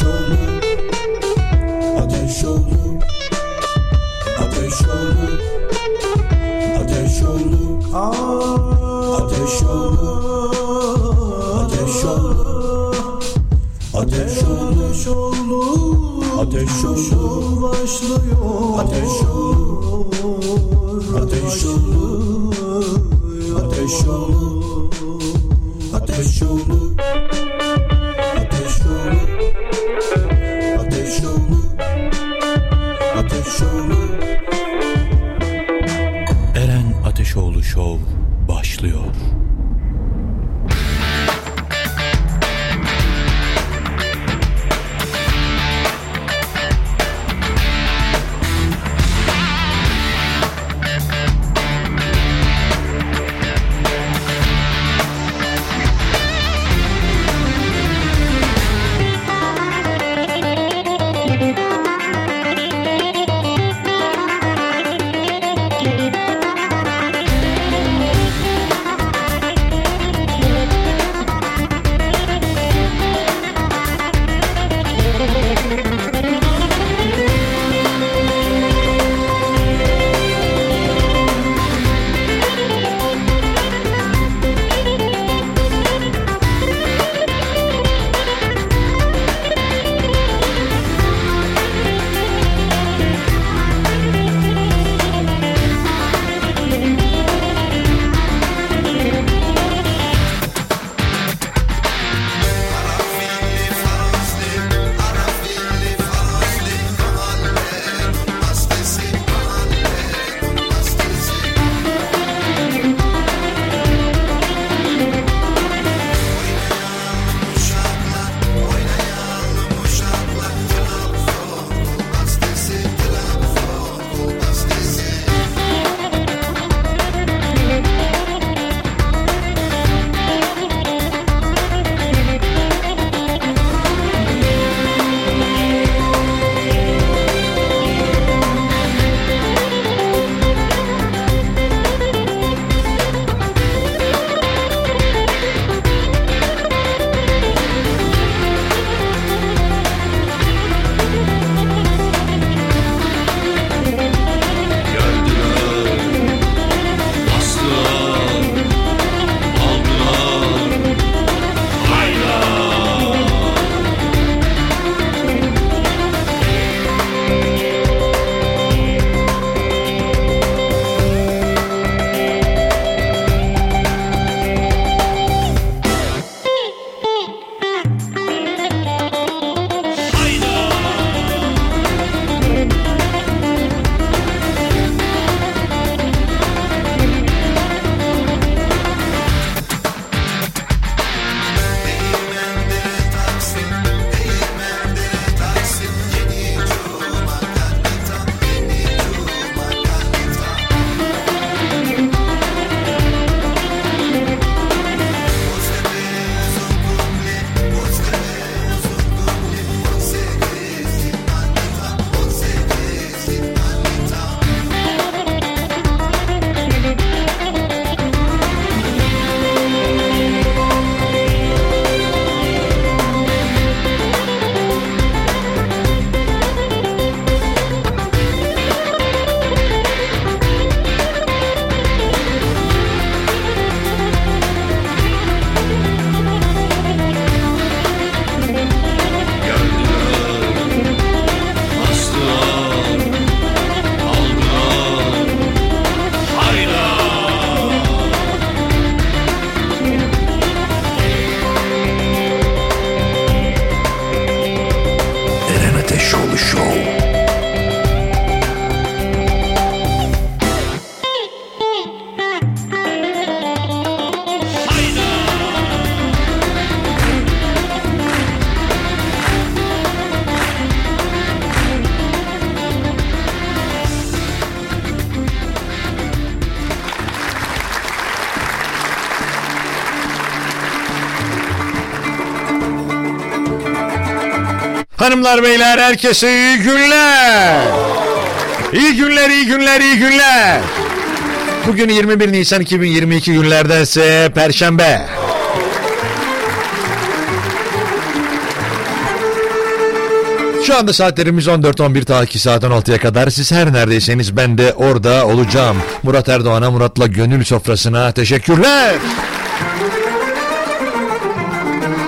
show me Hanımlar beyler herkese iyi günler. İyi günler, iyi günler, iyi günler. Bugün 21 Nisan 2022 günlerdense Perşembe. Şu anda saatlerimiz 14-11 ta ki saatten 6'ya kadar. Siz her neredeyseniz ben de orada olacağım. Murat Erdoğan'a, Murat'la gönül sofrasına teşekkürler.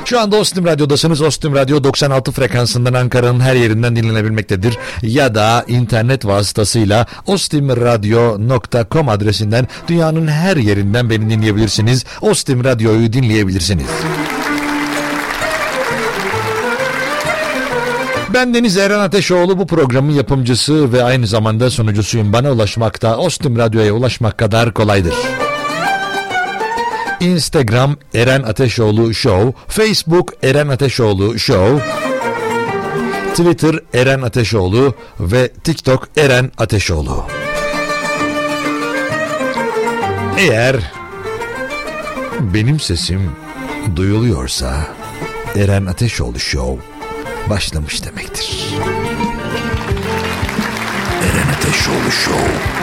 Şu anda Ostim Radyo'dasınız. Ostim Radyo 96 frekansından Ankara'nın her yerinden dinlenebilmektedir. Ya da internet vasıtasıyla ostimradyo.com adresinden dünyanın her yerinden beni dinleyebilirsiniz. Ostim Radyo'yu dinleyebilirsiniz. Ben Deniz Eren Ateşoğlu bu programın yapımcısı ve aynı zamanda sunucusuyum. Bana ulaşmakta Ostim Radyo'ya ulaşmak kadar kolaydır. Instagram Eren Ateşoğlu Show, Facebook Eren Ateşoğlu Show, Twitter Eren Ateşoğlu ve TikTok Eren Ateşoğlu. Eğer benim sesim duyuluyorsa Eren Ateşoğlu Show başlamış demektir. Eren Ateşoğlu Show.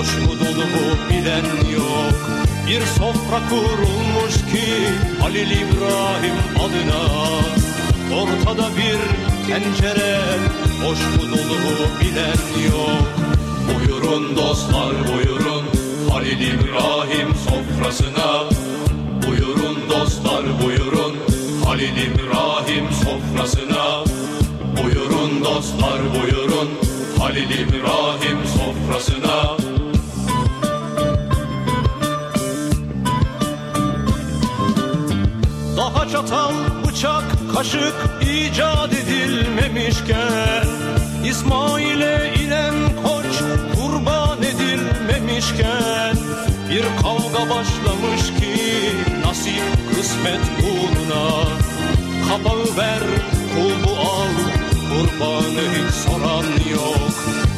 Boş mu dolu mu bilen yok. Bir sofra kurulmuş ki Halil İbrahim adına. Ortada bir tencere boş mu dolu mu bilen yok. Buyurun dostlar buyurun Halil İbrahim sofrasına. Buyurun dostlar buyurun Halil İbrahim sofrasına. Buyurun dostlar buyurun Halil İbrahim sofrasına çatal, bıçak, kaşık icat edilmemişken İsmail'e inen koç kurban edilmemişken Bir kavga başlamış ki nasip kısmet uğruna. Kapağı ver, kulbu al, kurbanı hiç soran yok.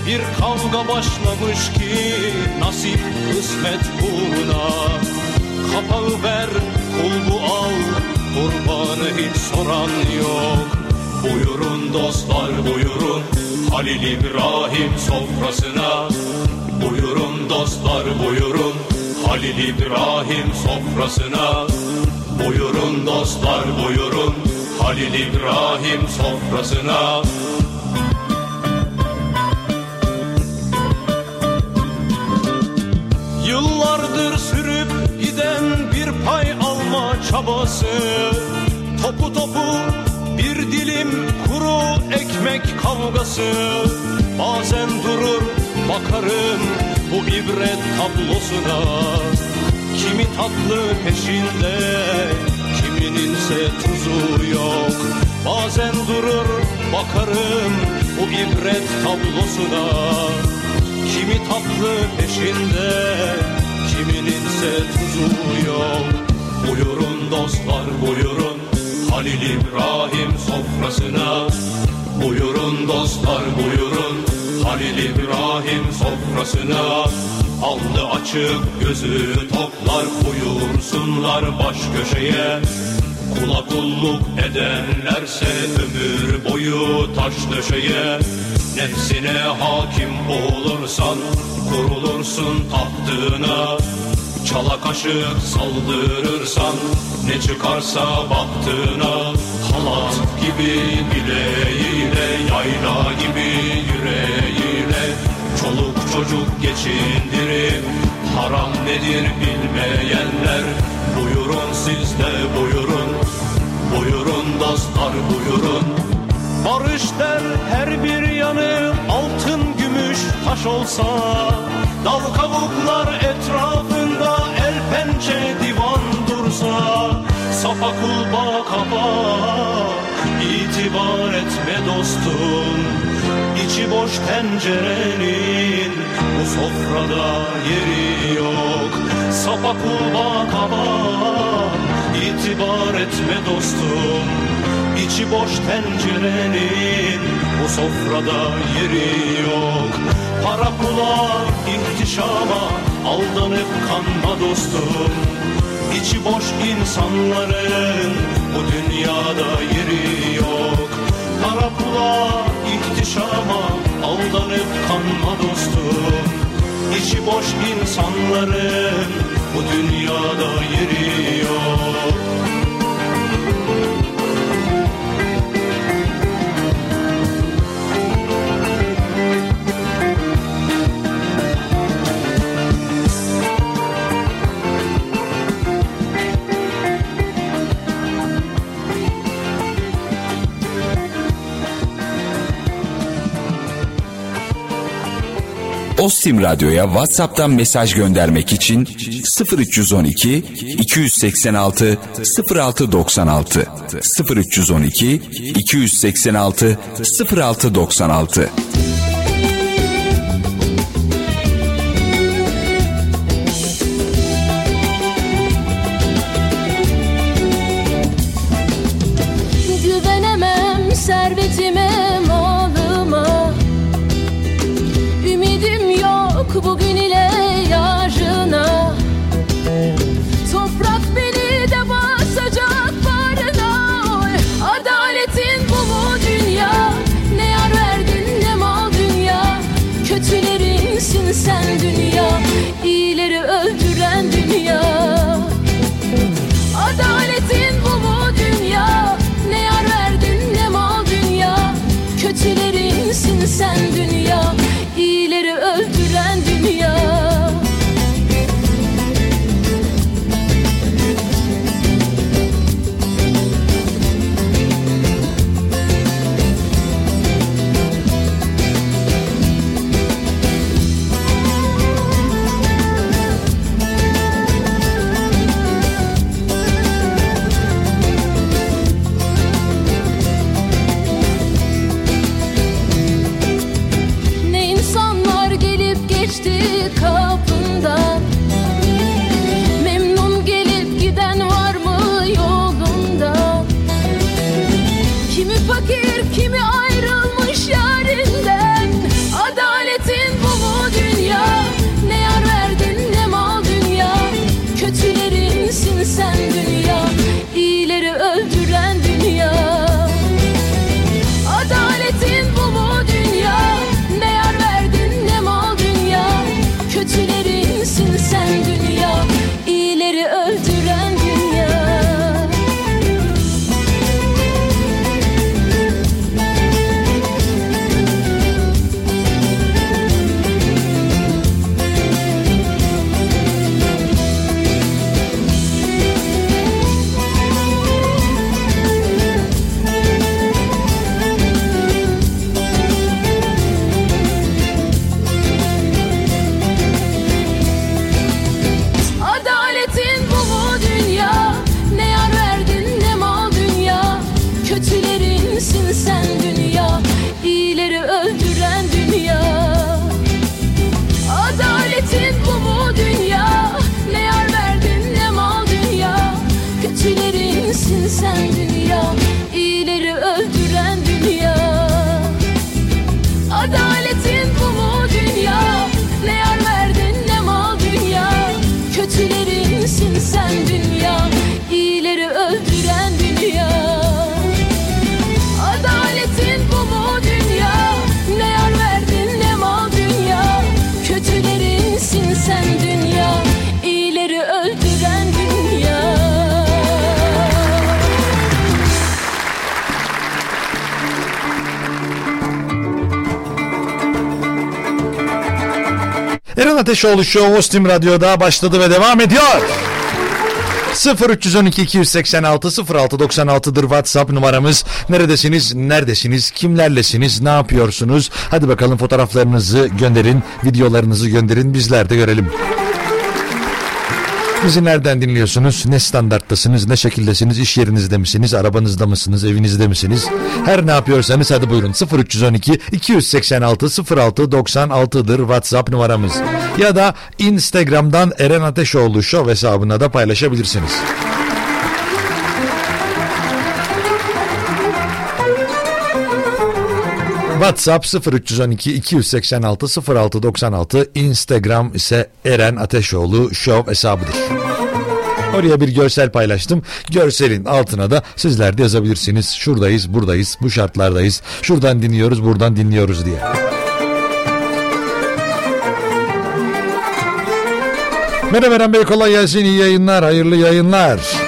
Bir kavga başlamış ki nasip kısmet uğruna. Kapağı ver, kulbu al, kurbanı hiç soran yok. Buyurun dostlar buyurun, Halil İbrahim sofrasına. Buyurun dostlar buyurun, Halil İbrahim sofrasına. Buyurun dostlar buyurun, Halil İbrahim sofrasına. Çabası. Topu topu bir dilim kuru ekmek kavgası. Bazen durur bakarım bu ibret tablosuna. Kimi tatlı peşinde kimininse tuzu yok. Bazen durur bakarım bu ibret tablosuna. Kimi tatlı peşinde Kimininse tuzu yok. Buyurun dostlar buyurun. Halil İbrahim sofrasına. Buyurun dostlar buyurun. Halil İbrahim sofrasına. Alnı açık gözü toplar Buyursunlar baş köşeye. Kula kulluk edenlerse ömür boyu taş döşeye. Nefsine hakim olursan kurulursun tahtına Çala kaşık saldırırsan ne çıkarsa baktığına Halat gibi bileğiyle yayla gibi yüreğiyle Çoluk çocuk geçindirip haram nedir bilmeyenler. Buyurun siz de buyurun Buyurun dostlar buyurun. Barış der her bir yanı altın gümüş taş olsa Dal kavuklar etrafında el pençe divan dursa Sapa kulba kapa. İtibar etme dostum İçi boş tencerenin bu sofrada yeri yok. Sapa kulba kaba itibar etme dostum İçi boş tencerenin bu sofrada yeri yok. Para pula ihtişama aldanıp kanma dostum. İçi boş insanların bu dünyada yeri yok. Para pula ihtişama aldanıp kanma dostum. İçi boş insanların bu dünyada yeri yok Ostim Radyo'ya WhatsApp'tan mesaj göndermek için 0312 286 0696 0312 286 0696 Eren Ateşoğlu Show Ostim Radyo'da başladı ve devam ediyor. 0312 286 0696'dır WhatsApp numaramız. Neredesiniz? Neredesiniz? Kimlerlesiniz? Ne yapıyorsunuz? Hadi bakalım fotoğraflarınızı gönderin, videolarınızı gönderin bizler de görelim. Bizi nereden dinliyorsunuz? Ne standarttasınız? Ne şekildesiniz? İş yerinizde misiniz? Arabanızda mısınız? Evinizde misiniz? Her ne yapıyorsanız hadi buyurun 0312 286 06 96'dır WhatsApp numaramız. Ya da Instagram'dan Eren Ateşoğlu Show hesabına da paylaşabilirsiniz. WhatsApp 0312 286 0696 Instagram ise Eren Ateşoğlu Show hesabıdır. Oraya bir görsel paylaştım. Görselin altına da sizler de yazabilirsiniz. Şuradayız, buradayız, bu şartlardayız. Şuradan dinliyoruz, buradan dinliyoruz diye. Merhaba Eren Bey kolay gelsin. İyi yayınlar, hayırlı yayınlar.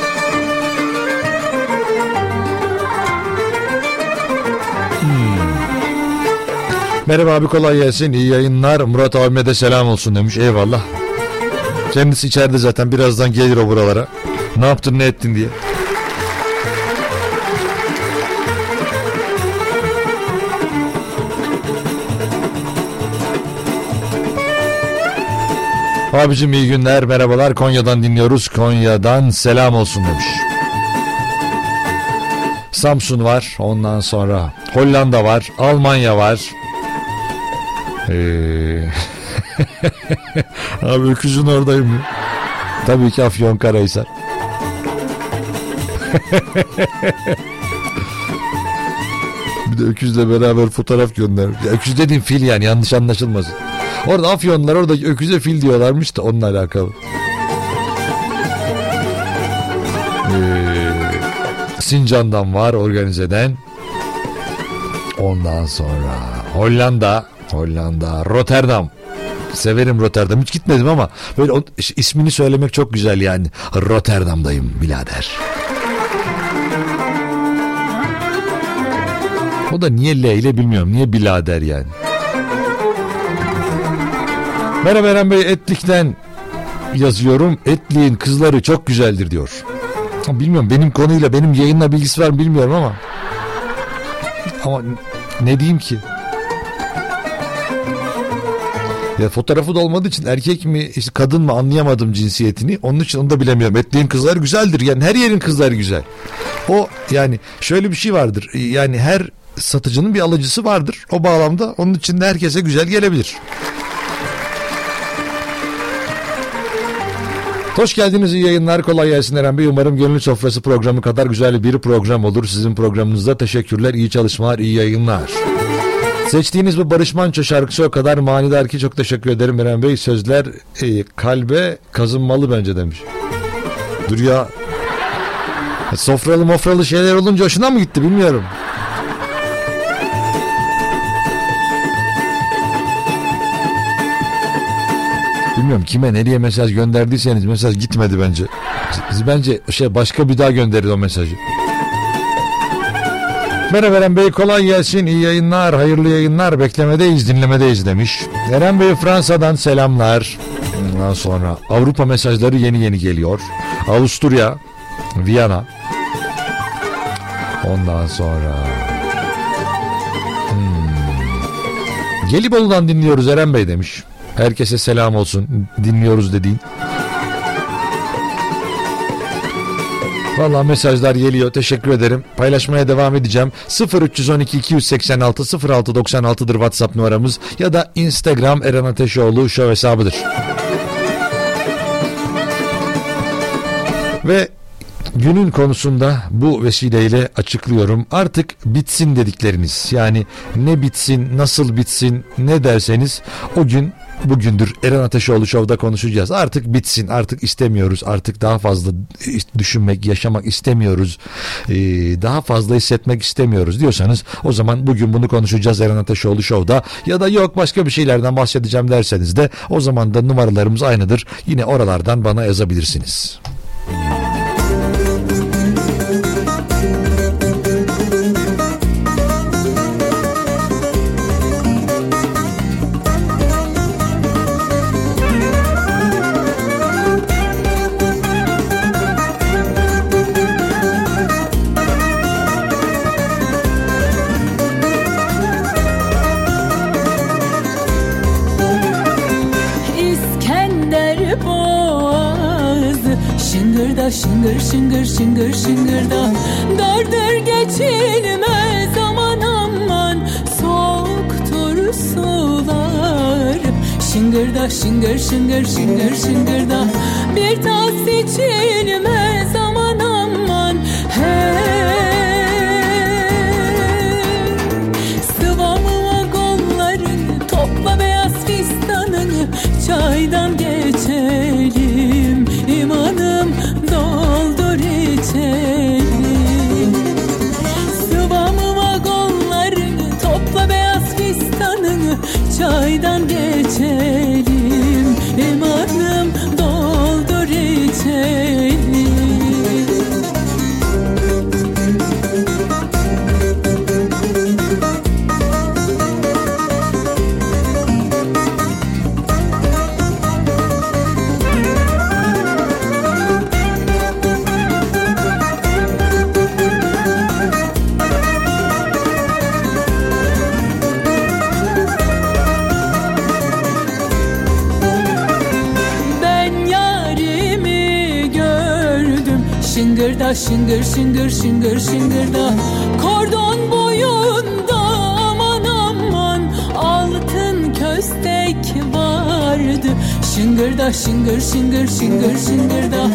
Merhaba abi kolay gelsin. İyi yayınlar. Murat abime de selam olsun demiş. Eyvallah. Kendisi içeride zaten birazdan gelir o buralara. Ne yaptın ne ettin diye. Abicim iyi günler merhabalar Konya'dan dinliyoruz Konya'dan selam olsun demiş. Samsun var ondan sonra Hollanda var Almanya var ee... Abi öküzün oradayım. Tabii ki Afyon Karahisar. bir de öküzle beraber fotoğraf gönder. Ya öküz dediğim fil yani yanlış anlaşılmasın. Orada Afyonlar orada öküze fil diyorlarmış da onunla alakalı. Ee, Sincan'dan var organizeden. Ondan sonra Hollanda, Hollanda, Rotterdam. Severim Rotterdam. Hiç gitmedim ama böyle o, ismini söylemek çok güzel yani. Rotterdam'dayım birader. O da niye L ile bilmiyorum. Niye birader yani. Merhaba Eren Bey Etlik'ten yazıyorum. Etlik'in kızları çok güzeldir diyor. Bilmiyorum benim konuyla benim yayınla bilgisi var mı bilmiyorum ama. Ama ne diyeyim ki? Ya fotoğrafı da olmadığı için erkek mi işte kadın mı anlayamadım cinsiyetini. Onun için onu da bilemiyorum. Ettiğin kızlar güzeldir. Yani her yerin kızları güzel. O yani şöyle bir şey vardır. Yani her satıcının bir alıcısı vardır. O bağlamda onun için de herkese güzel gelebilir. Hoş geldiniz iyi yayınlar kolay gelsin Eren Bey. Umarım Gönül Sofrası programı kadar güzel bir program olur. Sizin programınızda teşekkürler, iyi çalışmalar, iyi yayınlar. Seçtiğiniz bu Barış Manço şarkısı o kadar manidar ki çok teşekkür ederim Eren Bey. Sözler e, kalbe kazınmalı bence demiş. Dur ya. Sofralı mofralı şeyler olunca hoşuna mı gitti bilmiyorum. Bilmiyorum kime nereye mesaj gönderdiyseniz mesaj gitmedi bence. Siz bence şey başka bir daha gönderin o mesajı. Merhaba Eren Bey kolay gelsin iyi yayınlar hayırlı yayınlar beklemedeyiz dinlemedeyiz demiş. Eren Bey Fransa'dan selamlar. Ondan sonra Avrupa mesajları yeni yeni geliyor. Avusturya, Viyana. Ondan sonra hmm. Gelibolu'dan dinliyoruz Eren Bey demiş. Herkese selam olsun dinliyoruz dediğin. Valla mesajlar geliyor. Teşekkür ederim. Paylaşmaya devam edeceğim. 0312 286 0696'dır WhatsApp numaramız ya da Instagram Eren Ateşoğlu show hesabıdır. Ve günün konusunda bu vesileyle açıklıyorum. Artık bitsin dedikleriniz. Yani ne bitsin, nasıl bitsin, ne derseniz o gün bugündür Eren Ateşoğlu Show'da konuşacağız. Artık bitsin artık istemiyoruz artık daha fazla düşünmek yaşamak istemiyoruz ee, daha fazla hissetmek istemiyoruz diyorsanız o zaman bugün bunu konuşacağız Eren Ateşoğlu Show'da ya da yok başka bir şeylerden bahsedeceğim derseniz de o zaman da numaralarımız aynıdır yine oralardan bana yazabilirsiniz. şıngır şıngır şıngırdan Dardır geçilmez aman aman Soğuktur sular. Şıngırda şıngır şıngır şıngır şıngırda Bir tas içilmez şıngır şıngır şıngır şıngır da. Kordon boyunda aman aman altın köstek vardı. Şıngır da şıngır şıngır şıngır şıngır da.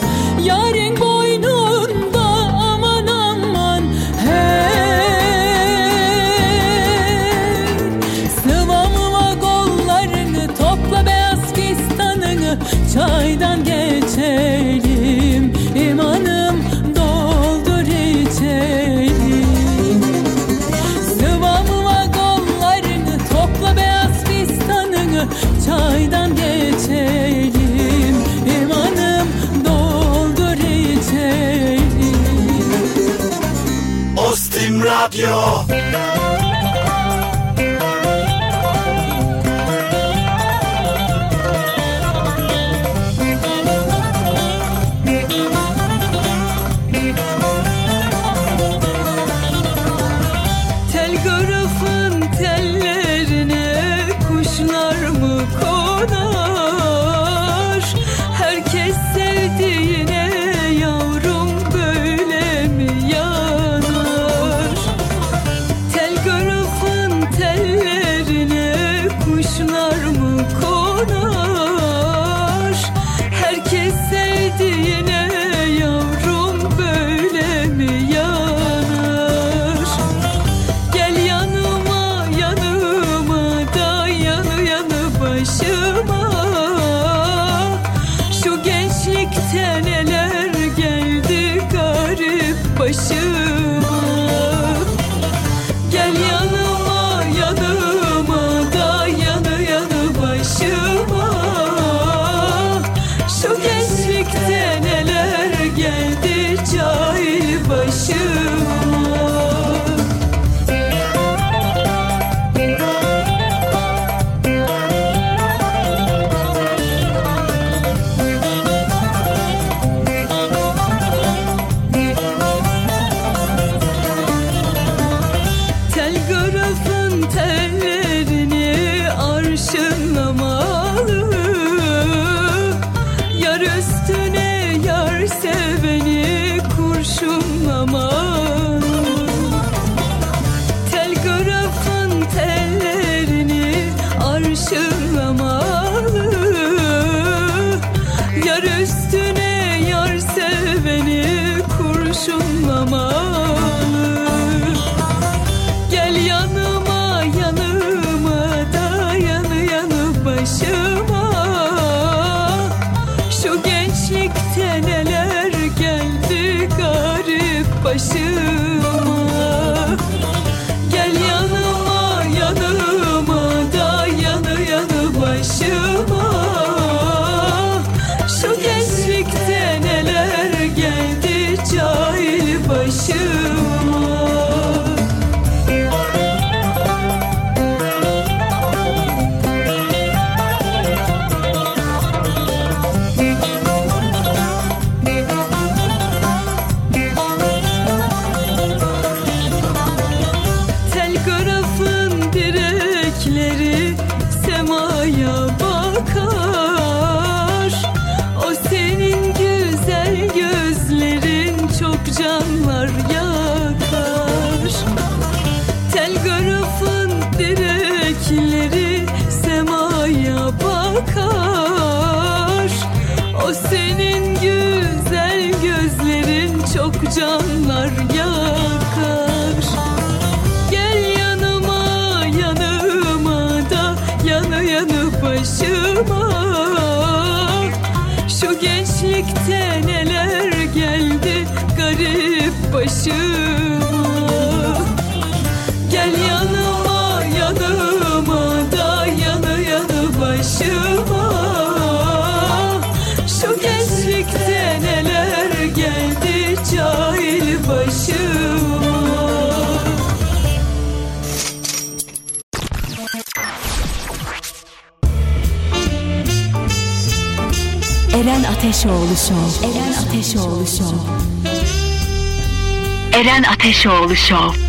Ateşoğlu Show. Eren Ateşoğlu Show. Eren Ateşoğlu Show.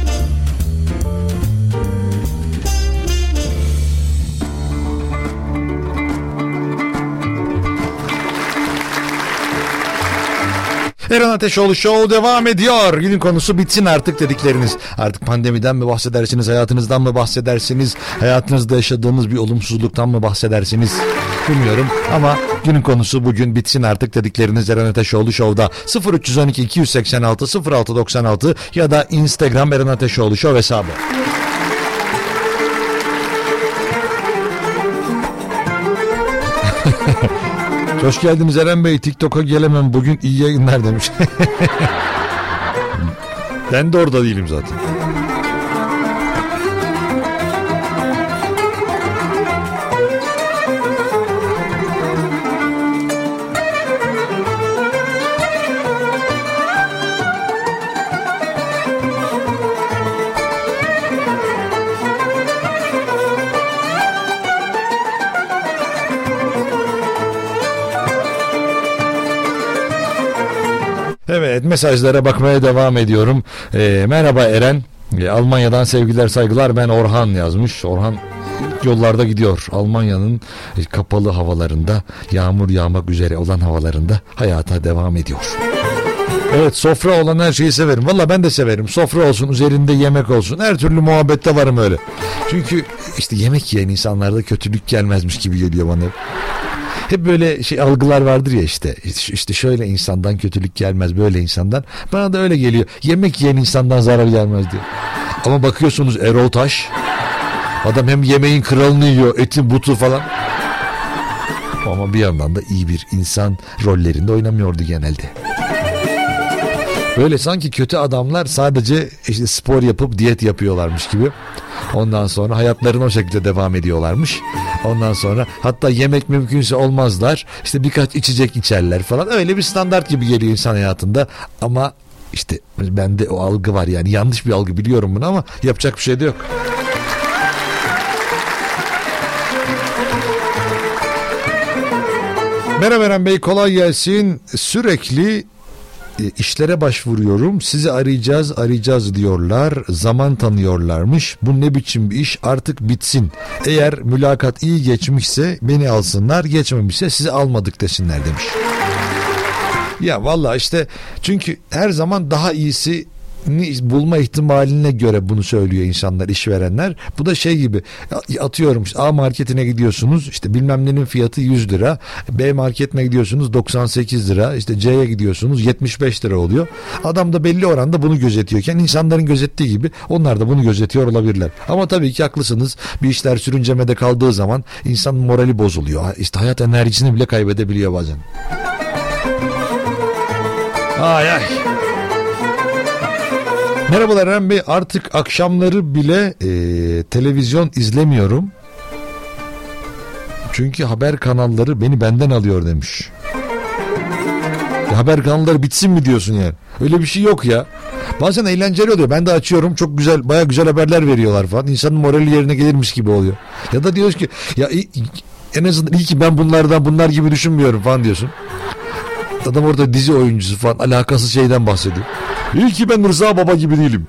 Eren Ateşoğlu Show devam ediyor. Günün konusu bitsin artık dedikleriniz. Artık pandemiden mi bahsedersiniz, hayatınızdan mı bahsedersiniz, hayatınızda yaşadığınız bir olumsuzluktan mı bahsedersiniz? Bilmiyorum ama günün konusu bugün bitsin artık dedikleriniz Eren Ateşoğlu Show'da 0312 286 0696 ya da Instagram Eren Ateşoğlu Show hesabı. Hoş geldiniz Eren Bey. TikTok'a gelemem. Bugün iyi yayınlar demiş. ben de orada değilim zaten. Mesajlara bakmaya devam ediyorum. Ee, merhaba Eren. Ee, Almanya'dan sevgiler saygılar ben Orhan yazmış. Orhan yollarda gidiyor. Almanya'nın e, kapalı havalarında yağmur yağmak üzere olan havalarında hayata devam ediyor. Evet sofra olan her şeyi severim. Valla ben de severim. Sofra olsun üzerinde yemek olsun. Her türlü muhabbette varım öyle. Çünkü işte yemek yiyen insanlarda kötülük gelmezmiş gibi geliyor bana. Hep böyle şey algılar vardır ya işte. İşte şöyle insandan kötülük gelmez böyle insandan. Bana da öyle geliyor. Yemek yiyen insandan zarar gelmez diyor. Ama bakıyorsunuz Erol Taş. Adam hem yemeğin kralını yiyor, etin butu falan. Ama bir yandan da iyi bir insan rollerinde oynamıyordu genelde. Böyle sanki kötü adamlar sadece işte spor yapıp diyet yapıyorlarmış gibi. Ondan sonra hayatlarına o şekilde devam ediyorlarmış. Ondan sonra hatta yemek mümkünse olmazlar. İşte birkaç içecek içerler falan. Öyle bir standart gibi geliyor insan hayatında. Ama işte bende o algı var yani yanlış bir algı biliyorum bunu ama yapacak bir şey de yok. Merhaba Eren Bey kolay gelsin. Sürekli işlere başvuruyorum. Sizi arayacağız arayacağız diyorlar. Zaman tanıyorlarmış. Bu ne biçim bir iş artık bitsin. Eğer mülakat iyi geçmişse beni alsınlar. Geçmemişse sizi almadık desinler demiş. Ya valla işte çünkü her zaman daha iyisi bulma ihtimaline göre bunu söylüyor insanlar işverenler. Bu da şey gibi atıyorum işte A marketine gidiyorsunuz işte bilmem nenin fiyatı 100 lira. B marketine gidiyorsunuz 98 lira. işte C'ye gidiyorsunuz 75 lira oluyor. Adam da belli oranda bunu gözetiyorken insanların gözettiği gibi onlar da bunu gözetiyor olabilirler. Ama tabii ki haklısınız. Bir işler sürüncemede kaldığı zaman insan morali bozuluyor. İşte hayat enerjisini bile kaybedebiliyor bazen. Ay ay. Merhabalar Eren Bey artık akşamları bile e, televizyon izlemiyorum. Çünkü haber kanalları beni benden alıyor demiş. Ya haber kanalları bitsin mi diyorsun yani? Öyle bir şey yok ya. Bazen eğlenceli oluyor. Ben de açıyorum. Çok güzel, baya güzel haberler veriyorlar falan. İnsanın morali yerine gelirmiş gibi oluyor. Ya da diyoruz ki ya en azından iyi ki ben bunlardan bunlar gibi düşünmüyorum falan diyorsun. Adam orada dizi oyuncusu falan alakasız şeyden bahsediyor. İyi ki ben Rıza Baba gibi değilim.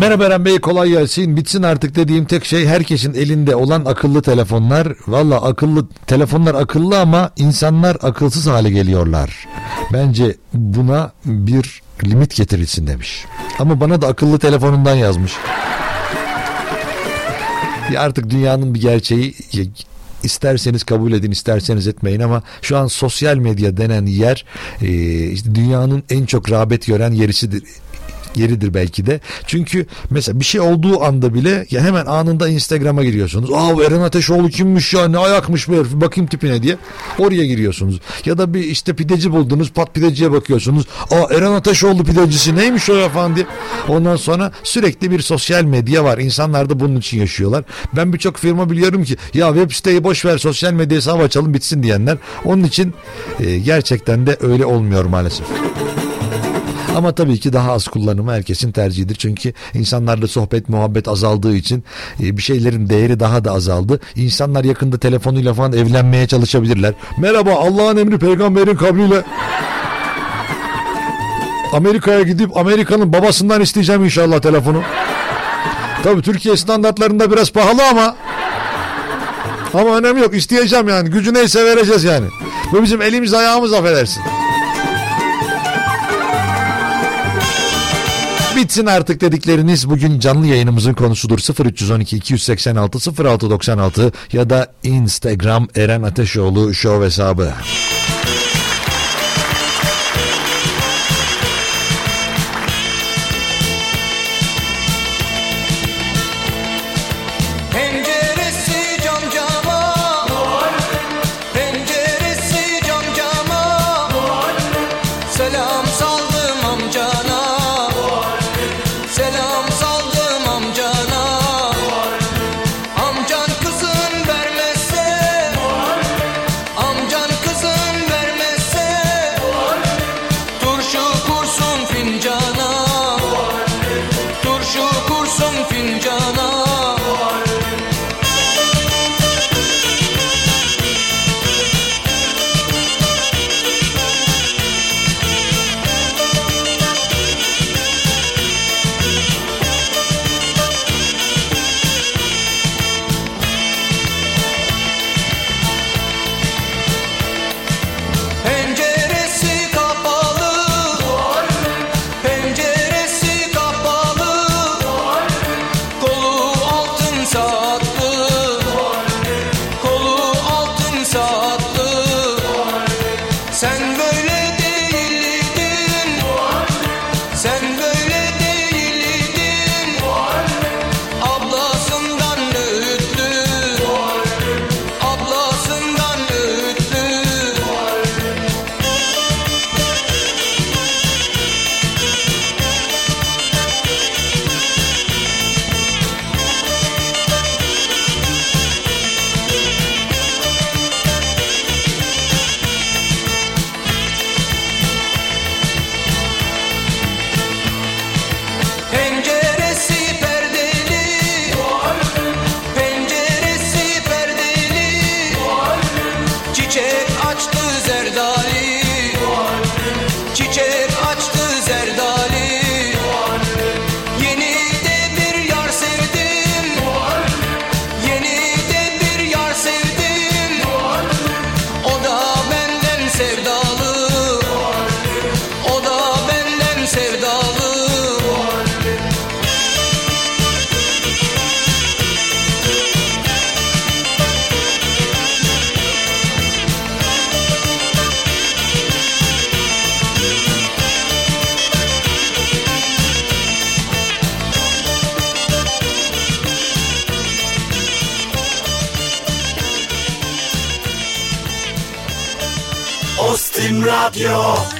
Merhaba Eren Bey kolay gelsin. Bitsin artık dediğim tek şey herkesin elinde olan akıllı telefonlar. Valla akıllı telefonlar akıllı ama insanlar akılsız hale geliyorlar. Bence buna bir limit getirilsin demiş. Ama bana da akıllı telefonundan yazmış. Ya artık dünyanın bir gerçeği isterseniz kabul edin isterseniz etmeyin ama şu an sosyal medya denen yer e, işte dünyanın en çok rağbet gören yerisidir yeridir belki de. Çünkü mesela bir şey olduğu anda bile ya hemen anında Instagram'a giriyorsunuz. Aa Eren Ateşoğlu kimmiş ya ne ayakmış bu herif bakayım tipine diye oraya giriyorsunuz. Ya da bir işte pideci buldunuz pat pideciye bakıyorsunuz. Aa Eren Ateşoğlu pidecisi neymiş o ya falan diye. Ondan sonra sürekli bir sosyal medya var. İnsanlar da bunun için yaşıyorlar. Ben birçok firma biliyorum ki ya web siteyi boş ver sosyal medya hesabı açalım bitsin diyenler. Onun için e, gerçekten de öyle olmuyor maalesef. Ama tabii ki daha az kullanımı herkesin tercihidir. Çünkü insanlarla sohbet muhabbet azaldığı için e, bir şeylerin değeri daha da azaldı. İnsanlar yakında telefonuyla falan evlenmeye çalışabilirler. Merhaba Allah'ın emri peygamberin kabriyle. Amerika'ya gidip Amerika'nın babasından isteyeceğim inşallah telefonu. Tabii Türkiye standartlarında biraz pahalı ama ama önemli yok isteyeceğim yani gücü neyse vereceğiz yani. Bu bizim elimiz ayağımız affedersin. Bitsin artık dedikleriniz bugün canlı yayınımızın konusudur. 0312 286 0696 ya da Instagram Eren Ateşoğlu Show hesabı. Ostim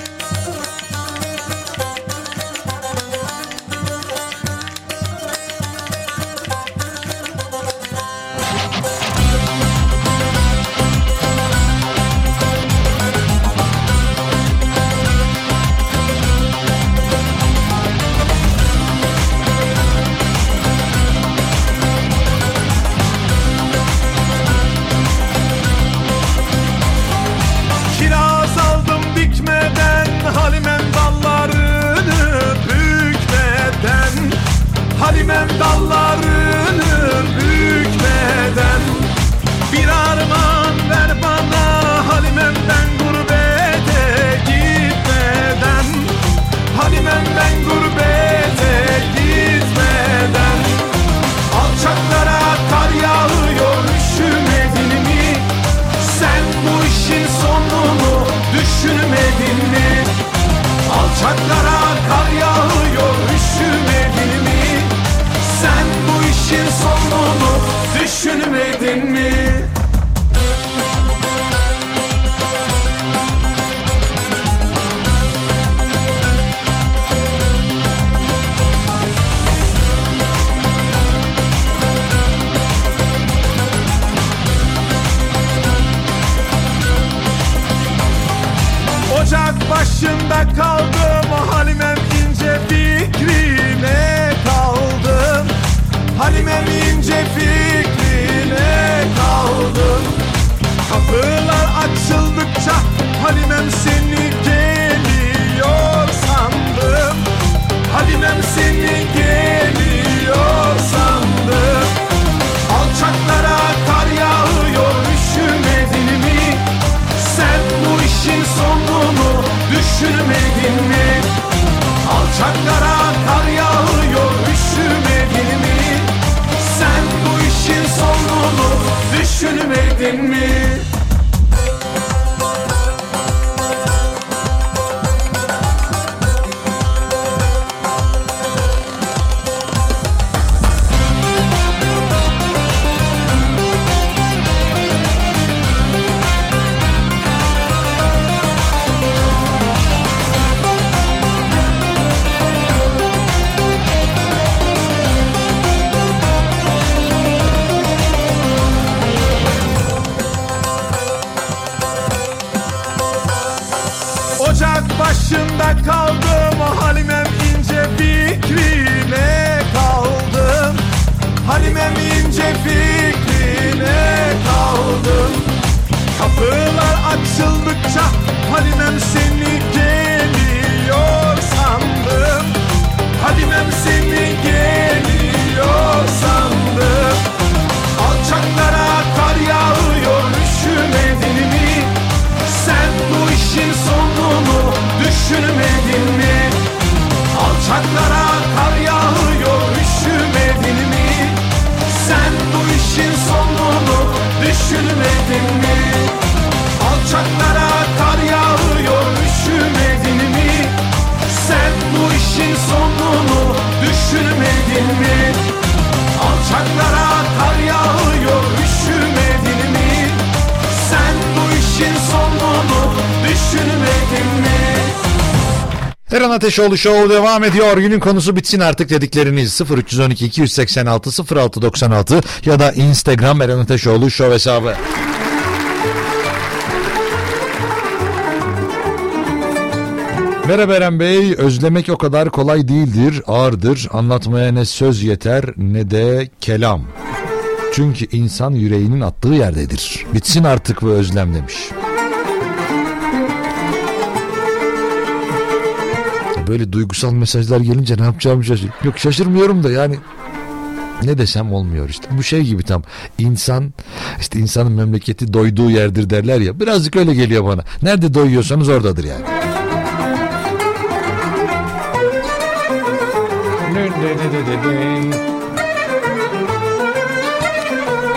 düşünmedin mi? Alçaklara Eren Ateşoğlu Show devam ediyor. Günün konusu bitsin artık dedikleriniz 0312 286 0696 ya da Instagram Eren Ateşoğlu Show hesabı. Merhaba Eren Bey. Özlemek o kadar kolay değildir, ağırdır. Anlatmaya ne söz yeter ne de kelam. Çünkü insan yüreğinin attığı yerdedir. Bitsin artık bu özlem demiş. Böyle duygusal mesajlar gelince ne yapacağımı şaşır. Yok şaşırmıyorum da yani ne desem olmuyor işte. Bu şey gibi tam insan işte insanın memleketi doyduğu yerdir derler ya. Birazcık öyle geliyor bana. Nerede doyuyorsanız oradadır yani.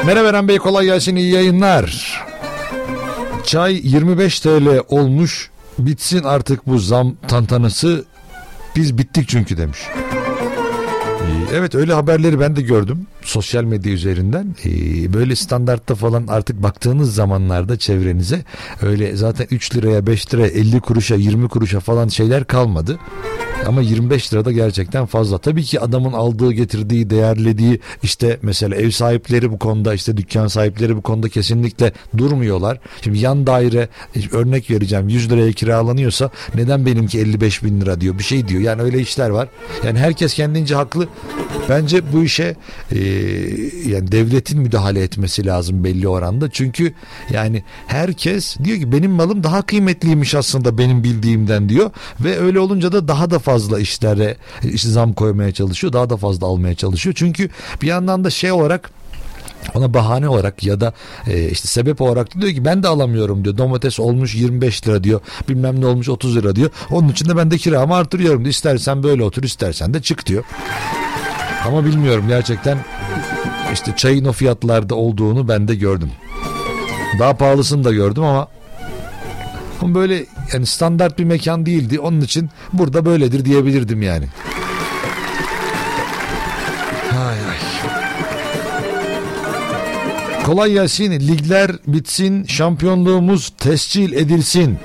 Merhaba Eren Bey kolay gelsin iyi yayınlar. Çay 25 TL olmuş bitsin artık bu zam tantanası biz bittik çünkü demiş. Ee, Evet öyle haberleri ben de gördüm sosyal medya üzerinden. Ee, Böyle standartta falan artık baktığınız zamanlarda çevrenize öyle zaten 3 liraya 5 liraya 50 kuruşa 20 kuruşa falan şeyler kalmadı. Ama 25 lira da gerçekten fazla. Tabii ki adamın aldığı, getirdiği, değerlediği işte mesela ev sahipleri bu konuda işte dükkan sahipleri bu konuda kesinlikle durmuyorlar. Şimdi yan daire örnek vereceğim 100 liraya kiralanıyorsa neden benimki 55 bin lira diyor bir şey diyor. Yani öyle işler var. Yani herkes kendince haklı. Bence bu işe e, yani devletin müdahale etmesi lazım belli oranda. Çünkü yani herkes diyor ki benim malım daha kıymetliymiş aslında benim bildiğimden diyor ve öyle olunca da daha da fazla işlere işte zam koymaya çalışıyor. Daha da fazla almaya çalışıyor. Çünkü bir yandan da şey olarak ona bahane olarak ya da e, işte sebep olarak diyor ki ben de alamıyorum diyor. Domates olmuş 25 lira diyor. Bilmem ne olmuş 30 lira diyor. Onun için de ben de kiramı artırıyorum diyor. İstersen böyle otur istersen de çık diyor. Ama bilmiyorum gerçekten işte çayın o fiyatlarda olduğunu ben de gördüm. Daha pahalısını da gördüm ama böyle yani standart bir mekan değildi. Onun için burada böyledir diyebilirdim yani. Ay ay. Kolay gelsin. Ligler bitsin. Şampiyonluğumuz tescil edilsin.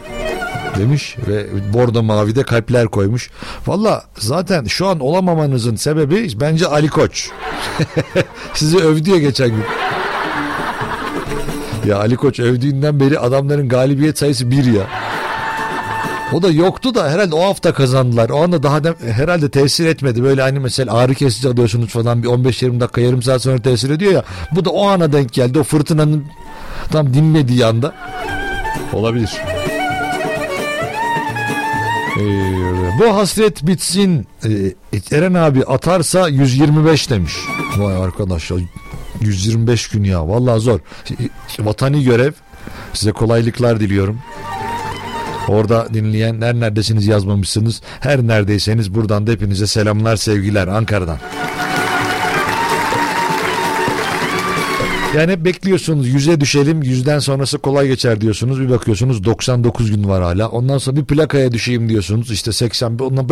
Demiş ve bordo mavide kalpler koymuş. Valla zaten şu an olamamanızın sebebi bence Ali Koç. Sizi övdü ya geçen gün. Ya Ali Koç övdüğünden beri adamların galibiyet sayısı bir ya. O da yoktu da herhalde o hafta kazandılar. O anda daha da herhalde tesir etmedi. Böyle hani mesela ağrı kesici alıyorsunuz falan bir 15-20 dakika yarım saat sonra tesir ediyor ya. Bu da o ana denk geldi. O fırtınanın tam dinmediği anda. Olabilir. Bu hasret bitsin. Ee, Eren abi atarsa 125 demiş. Vay arkadaş ya 125 gün ya vallahi zor. Vatani görev. Size kolaylıklar diliyorum. Orada dinleyenler neredesiniz yazmamışsınız. Her neredeyseniz buradan da hepinize selamlar sevgiler Ankara'dan. Yani hep bekliyorsunuz yüze düşelim yüzden sonrası kolay geçer diyorsunuz bir bakıyorsunuz 99 gün var hala ondan sonra bir plakaya düşeyim diyorsunuz işte 81 ondan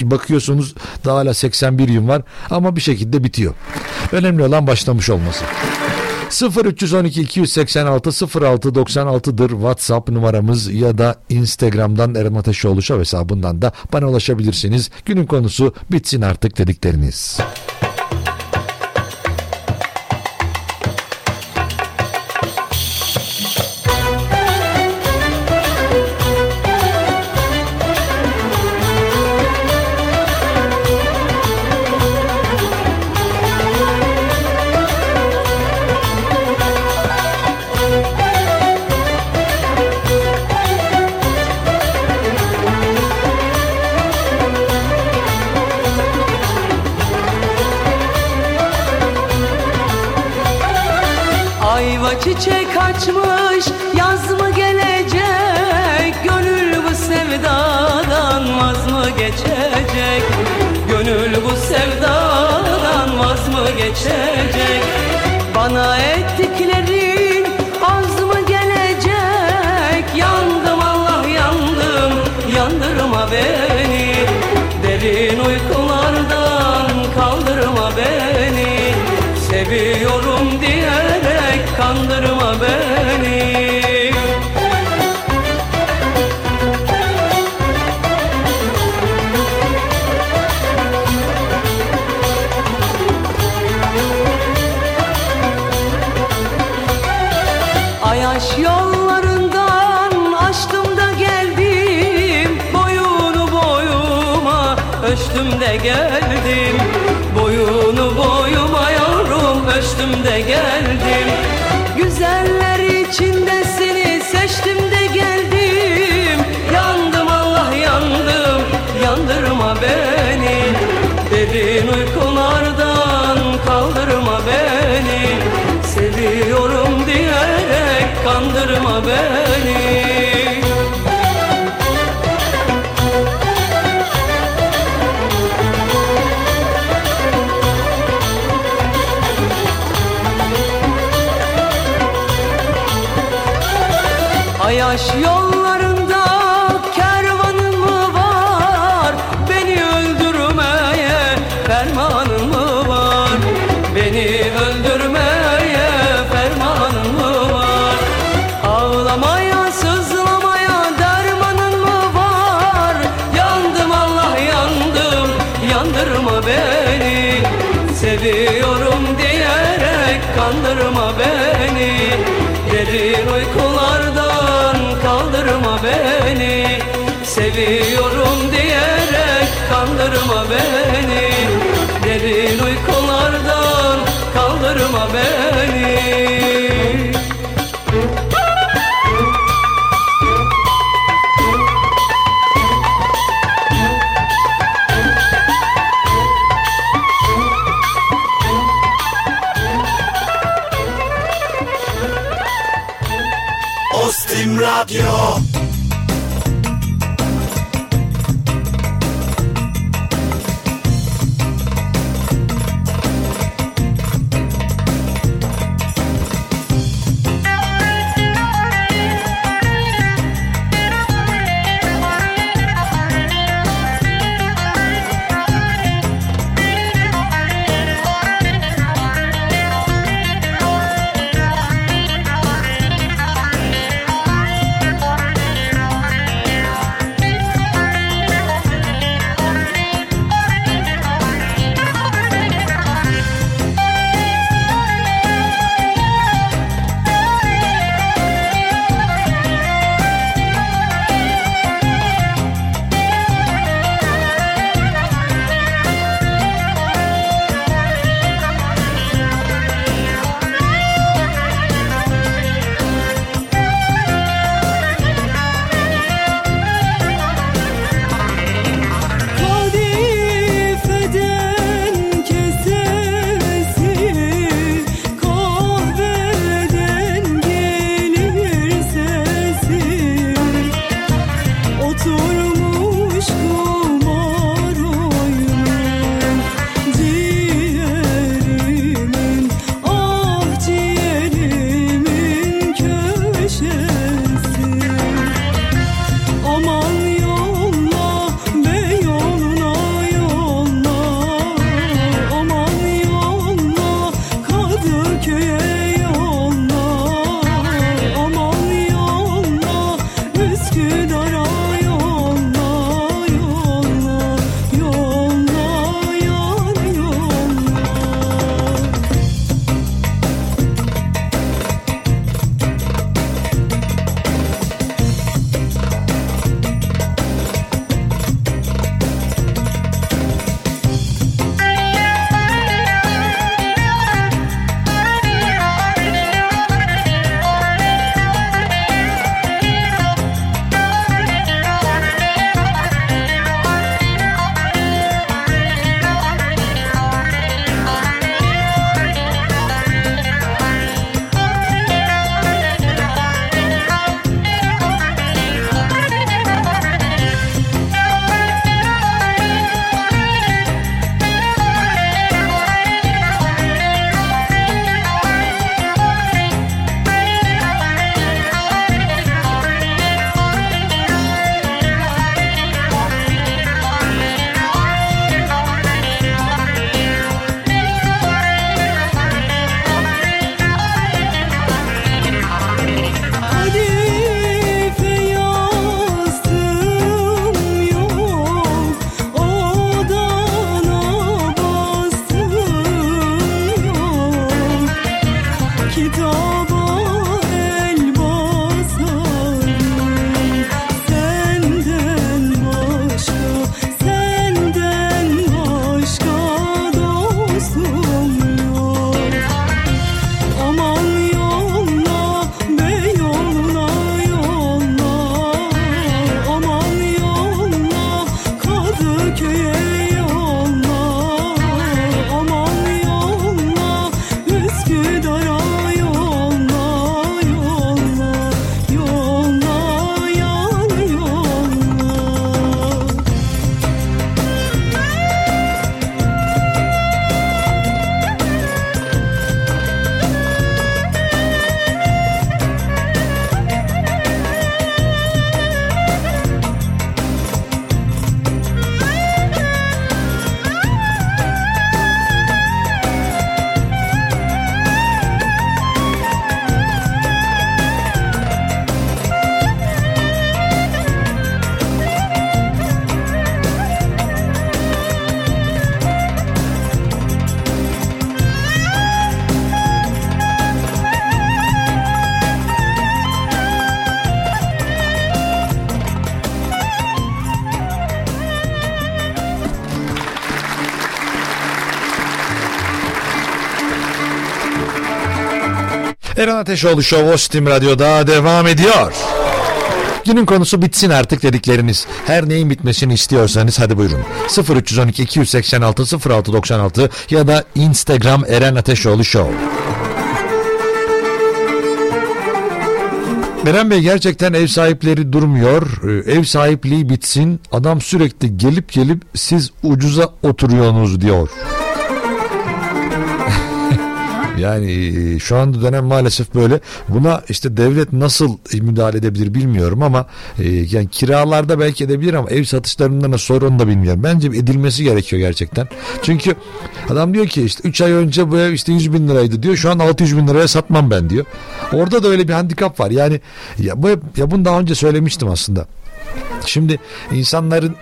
bakıyorsunuz daha hala 81 gün var ama bir şekilde bitiyor. Önemli olan başlamış olması. 0312 286 06 96'dır WhatsApp numaramız ya da Instagram'dan Eren Ateşoğlu hesabından da bana ulaşabilirsiniz. Günün konusu bitsin artık dedikleriniz. Kandırma diyerek kandırma beni. Derin uykulardan kaldırma beni. Seviyorum diyerek kandırma beni. Derin uykulardan kandırma beni Ostim Eren Ateşoğlu Show Ostim Radyo'da devam ediyor. Günün konusu bitsin artık dedikleriniz. Her neyin bitmesini istiyorsanız hadi buyurun. 0312 286 0696 ya da Instagram Eren Ateşoğlu Show. Eren Bey gerçekten ev sahipleri durmuyor. Ee, Ev sahipliği bitsin. Adam sürekli gelip gelip siz ucuza oturuyorsunuz diyor. Yani e, şu anda dönem maalesef böyle. Buna işte devlet nasıl müdahale edebilir bilmiyorum ama e, yani kiralarda belki edebilir ama ev satışlarında nasıl onu da bilmiyorum. Bence edilmesi gerekiyor gerçekten. Çünkü adam diyor ki işte 3 ay önce bu ev işte 100 bin liraydı diyor. Şu an 600 bin liraya satmam ben diyor. Orada da öyle bir handikap var. Yani ya bu ya bunu daha önce söylemiştim aslında. Şimdi insanların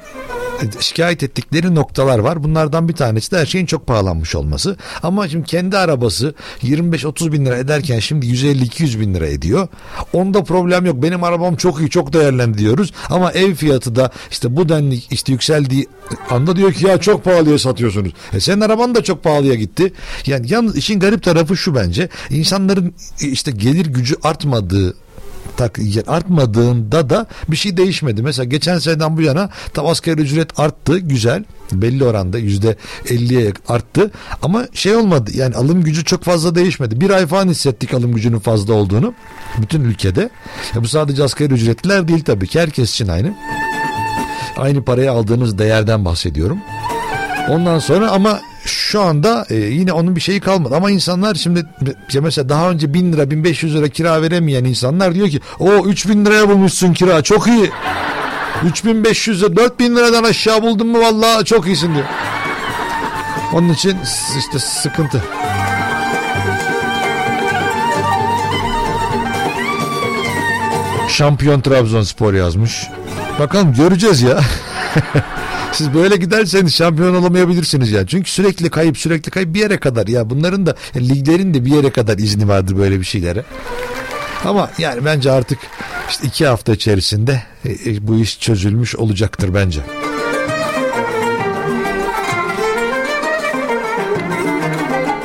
şikayet ettikleri noktalar var. Bunlardan bir tanesi de her şeyin çok pahalanmış olması. Ama şimdi kendi arabası 25-30 bin lira ederken şimdi 150-200 bin lira ediyor. Onda problem yok. Benim arabam çok iyi çok değerlendi diyoruz. Ama ev fiyatı da işte bu denli işte yükseldiği anda diyor ki ya çok pahalıya satıyorsunuz. E senin araban da çok pahalıya gitti. Yani yalnız işin garip tarafı şu bence. İnsanların işte gelir gücü artmadığı tak artmadığında da bir şey değişmedi. Mesela geçen seneden bu yana tam asgari ücret arttı güzel belli oranda yüzde 50'ye arttı ama şey olmadı yani alım gücü çok fazla değişmedi. Bir ay falan hissettik alım gücünün fazla olduğunu bütün ülkede. Ya bu sadece asgari ücretliler değil tabii ki herkes için aynı. Aynı paraya aldığınız değerden bahsediyorum. Ondan sonra ama şu anda e, yine onun bir şeyi kalmadı ama insanlar şimdi mesela daha önce 1000 lira 1500 lira kira veremeyen insanlar diyor ki o 3000 liraya bulmuşsun kira çok iyi 3500 lira 4000 liradan aşağı buldun mu vallahi çok iyisin diyor. Onun için işte sıkıntı. Şampiyon Trabzonspor yazmış. Bakalım göreceğiz ya. Siz böyle giderseniz şampiyon olamayabilirsiniz ya. Çünkü sürekli kayıp sürekli kayıp bir yere kadar ya bunların da yani liglerin de bir yere kadar izni vardır böyle bir şeylere. Ama yani bence artık işte iki hafta içerisinde e, e, bu iş çözülmüş olacaktır bence.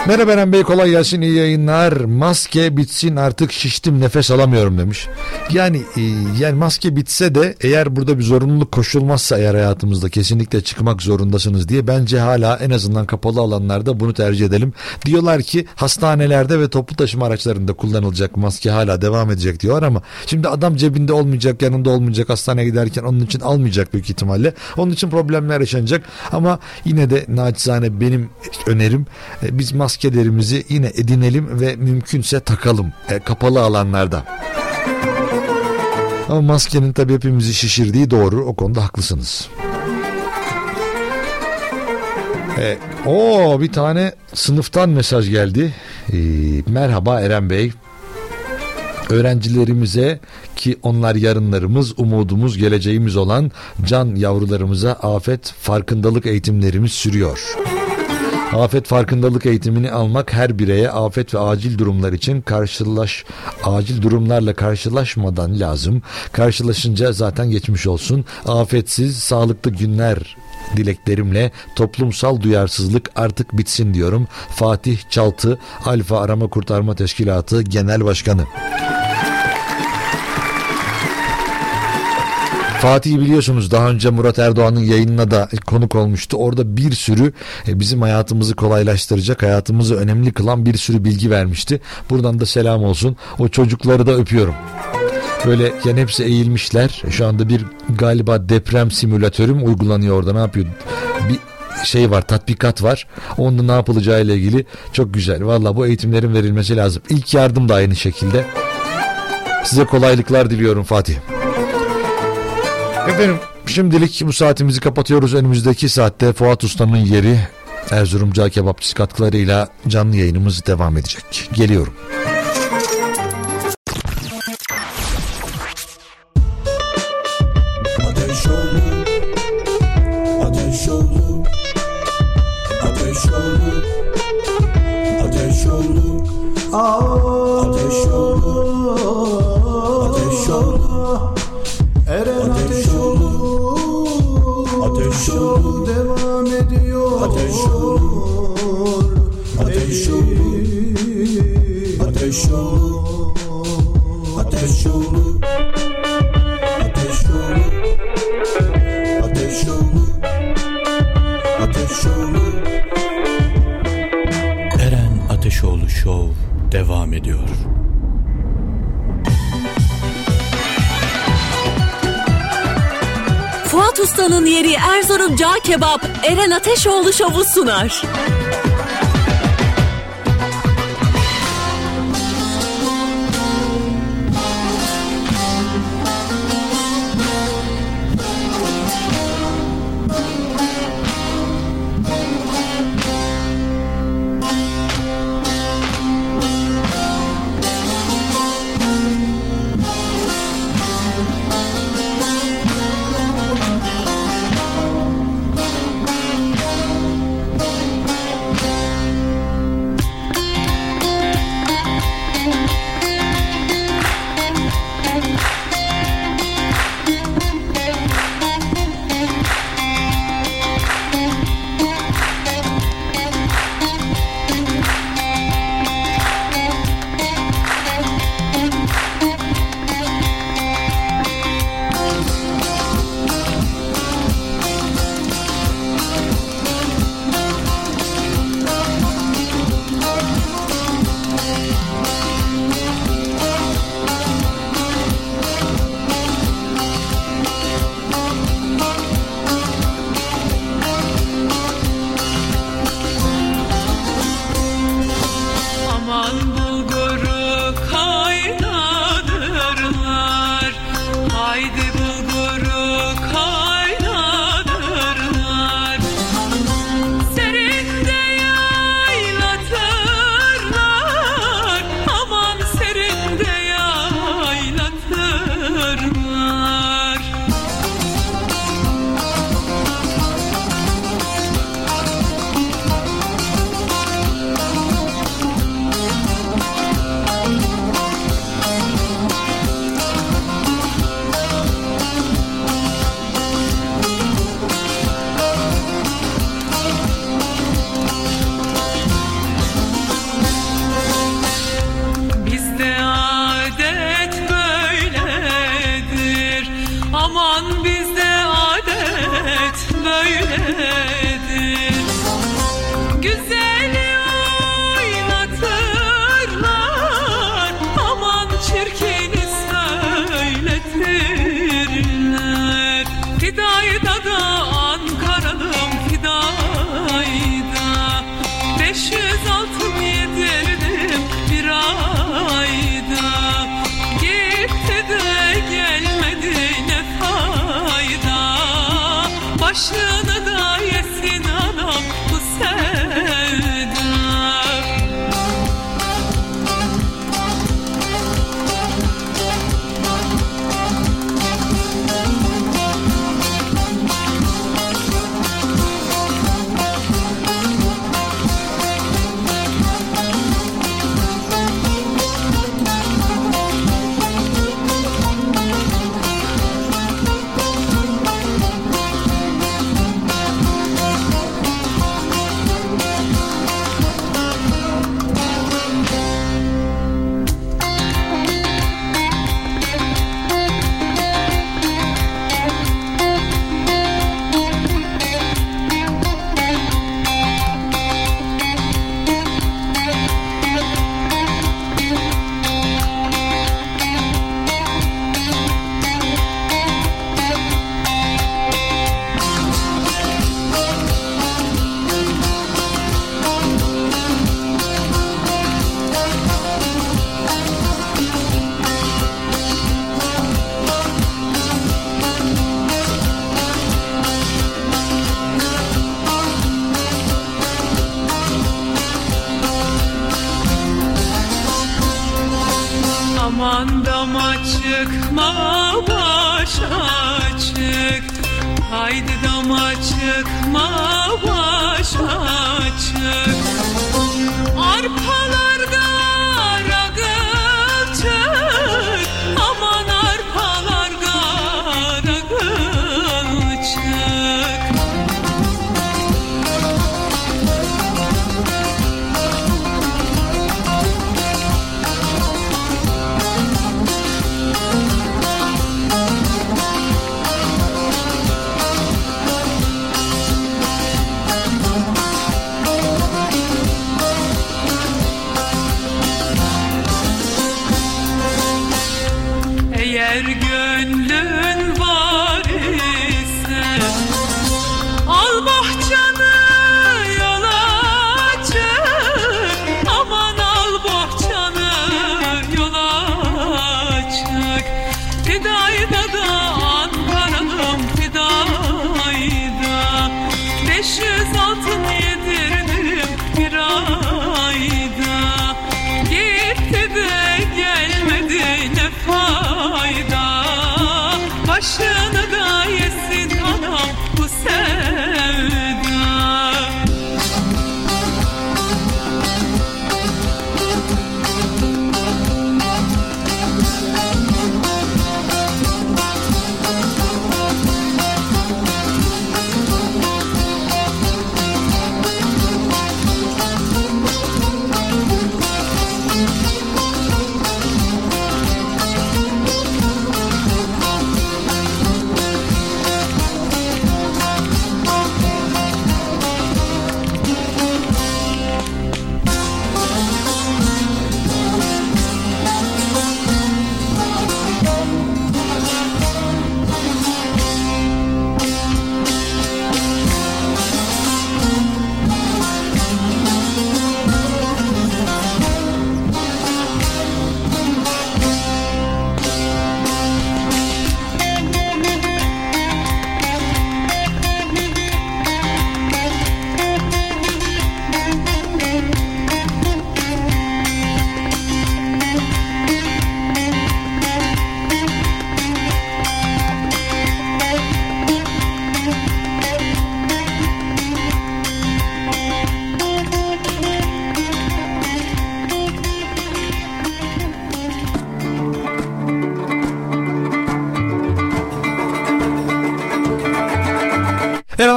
Merhaba Eren Bey kolay gelsin iyi yayınlar. Maske bitsin artık şiştim nefes alamıyorum demiş. Yani e, yani maske bitse de eğer burada bir zorunluluk koşulmazsa eğer hayatımızda kesinlikle çıkmak zorundasınız diye bence hala en azından kapalı alanlarda bunu tercih edelim. Diyorlar ki hastanelerde ve toplu taşıma araçlarında kullanılacak maske hala devam edecek diyorlar ama şimdi adam cebinde olmayacak yanında olmayacak hastaneye giderken onun için almayacak büyük ihtimalle. Onun için problemler yaşanacak ama yine de naçizane benim önerim e, biz maskelerimizi yine edinelim ve mümkünse takalım e, kapalı alanlarda. Ama maskenin tabii hepimizi şişirdiği doğru o konuda haklısınız. E, o bir tane sınıftan mesaj geldi. E, merhaba Eren Bey. Öğrencilerimize ki onlar yarınlarımız, umudumuz, geleceğimiz olan can yavrularımıza afet farkındalık eğitimlerimiz sürüyor. Afet farkındalık eğitimini almak her bireye afet ve acil durumlar için karşılaş acil durumlarla karşılaşmadan lazım. Karşılaşınca zaten geçmiş olsun. Afetsiz, sağlıklı günler dileklerimle toplumsal duyarsızlık artık bitsin diyorum. Fatih Çaltı, Alfa Arama Kurtarma Teşkilatı Genel Başkanı. Fatih biliyorsunuz daha önce Murat Erdoğan'ın yayınına da konuk olmuştu. Orada bir sürü e, bizim hayatımızı kolaylaştıracak, hayatımızı önemli kılan bir sürü bilgi vermişti. Buradan da selam olsun. O çocukları da öpüyorum. Böyle yani hepsi eğilmişler. Şu anda bir galiba deprem simülatörüm uygulanıyor orada. Ne yapıyor? Bir şey var tatbikat var. Onda ne yapılacağı ile ilgili çok güzel. Valla bu eğitimlerin verilmesi lazım. İlk yardım da aynı şekilde. Size kolaylıklar diliyorum Fatih. Efendim şimdilik bu saatimizi kapatıyoruz. Önümüzdeki saatte Fuat Usta'nın yeri Erzurumca kebapçı katkılarıyla canlı yayınımız devam edecek. Geliyorum. Ateş Devam ediyor. Ateş oldu Ateş oldu Ateş oldu Ateş yolu Ateş yolu Ateş yolu Ateş yolu Eren Ateşoğlu Show devam ediyor. Usta'nın yeri Erzurum Cağ Kebap Eren Ateşoğlu Şovu sunar.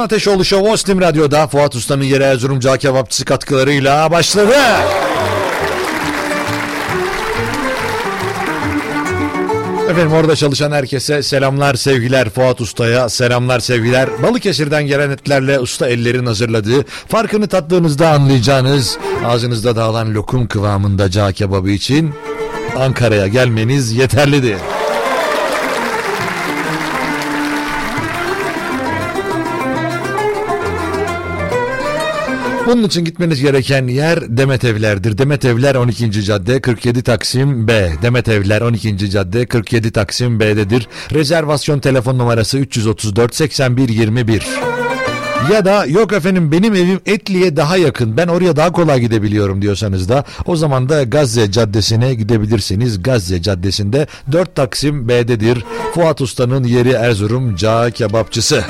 Ateşoğlu Show Ostim Radyo'da Fuat Usta'nın yeri Erzurum Cağ Kebapçısı katkılarıyla başladı. Efendim orada çalışan herkese selamlar sevgiler Fuat Usta'ya selamlar sevgiler. Balıkesir'den gelen etlerle usta ellerin hazırladığı farkını tattığınızda anlayacağınız ağzınızda dağılan lokum kıvamında cağ kebabı için Ankara'ya gelmeniz yeterlidir. Bunun için gitmeniz gereken yer Demet Evler'dir. Demet Evler 12. cadde 47 Taksim B. Demet Evler 12. cadde 47 Taksim B'dedir. Rezervasyon telefon numarası 334 81 21. Ya da yok efendim benim evim Etli'ye daha yakın ben oraya daha kolay gidebiliyorum diyorsanız da o zaman da Gazze Caddesi'ne gidebilirsiniz. Gazze Caddesi'nde 4 Taksim B'dedir. Fuat Usta'nın yeri Erzurum Cağ Kebapçısı.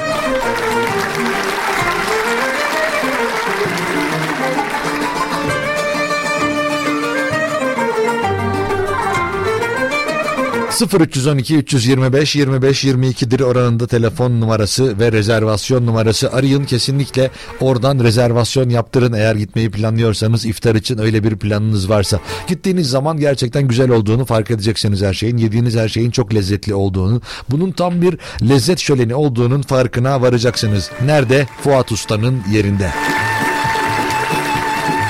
...0312 325 25 22'dir oranında telefon numarası ve rezervasyon numarası arayın kesinlikle oradan rezervasyon yaptırın eğer gitmeyi planlıyorsanız iftar için öyle bir planınız varsa gittiğiniz zaman gerçekten güzel olduğunu fark edeceksiniz her şeyin yediğiniz her şeyin çok lezzetli olduğunu bunun tam bir lezzet şöleni olduğunun farkına varacaksınız nerede Fuat Usta'nın yerinde.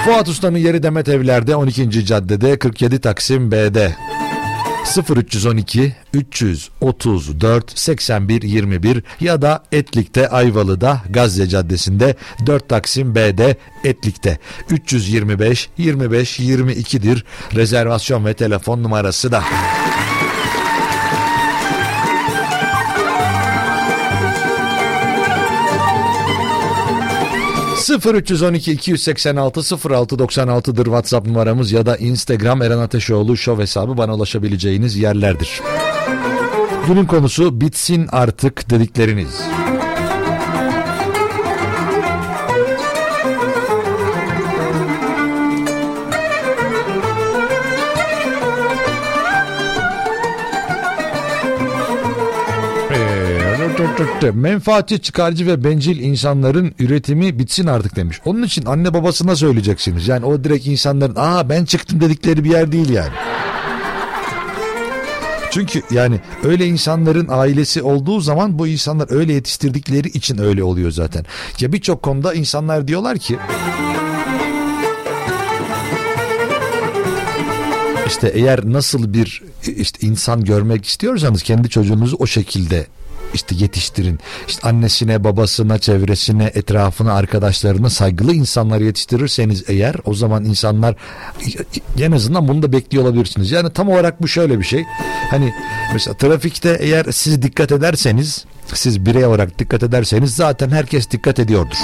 Fuat Usta'nın yeri Demet Evler'de 12. caddede 47 Taksim B'de. 0312 334 81 21 ya da Etlik'te Ayvalı'da Gazze Caddesi'nde 4 Taksim B'de Etlik'te 325 25 22'dir rezervasyon ve telefon numarası da. ...0312 286 0696'dır WhatsApp numaramız ya da Instagram Eren Ateşoğlu Show hesabı bana ulaşabileceğiniz yerlerdir. Günün konusu bitsin artık dedikleriniz. Menfaatçi, çıkarcı ve bencil insanların üretimi bitsin artık demiş. Onun için anne babasına söyleyeceksiniz. Yani o direkt insanların aa ben çıktım dedikleri bir yer değil yani. Çünkü yani öyle insanların ailesi olduğu zaman bu insanlar öyle yetiştirdikleri için öyle oluyor zaten. Ya birçok konuda insanlar diyorlar ki işte eğer nasıl bir işte insan görmek istiyorsanız kendi çocuğunuzu o şekilde işte yetiştirin. İşte annesine, babasına, çevresine, etrafına, arkadaşlarına saygılı insanlar yetiştirirseniz eğer o zaman insanlar en azından bunu da bekliyor olabilirsiniz. Yani tam olarak bu şöyle bir şey. Hani mesela trafikte eğer siz dikkat ederseniz, siz birey olarak dikkat ederseniz zaten herkes dikkat ediyordur.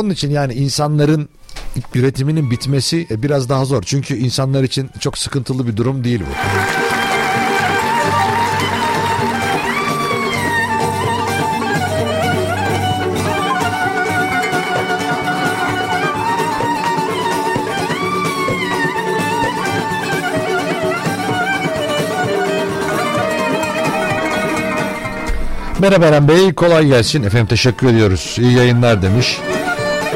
Onun için yani insanların üretiminin bitmesi e, biraz daha zor. Çünkü insanlar için çok sıkıntılı bir durum değil bu. Merhaba Eren Bey kolay gelsin. Efendim teşekkür ediyoruz. İyi yayınlar demiş.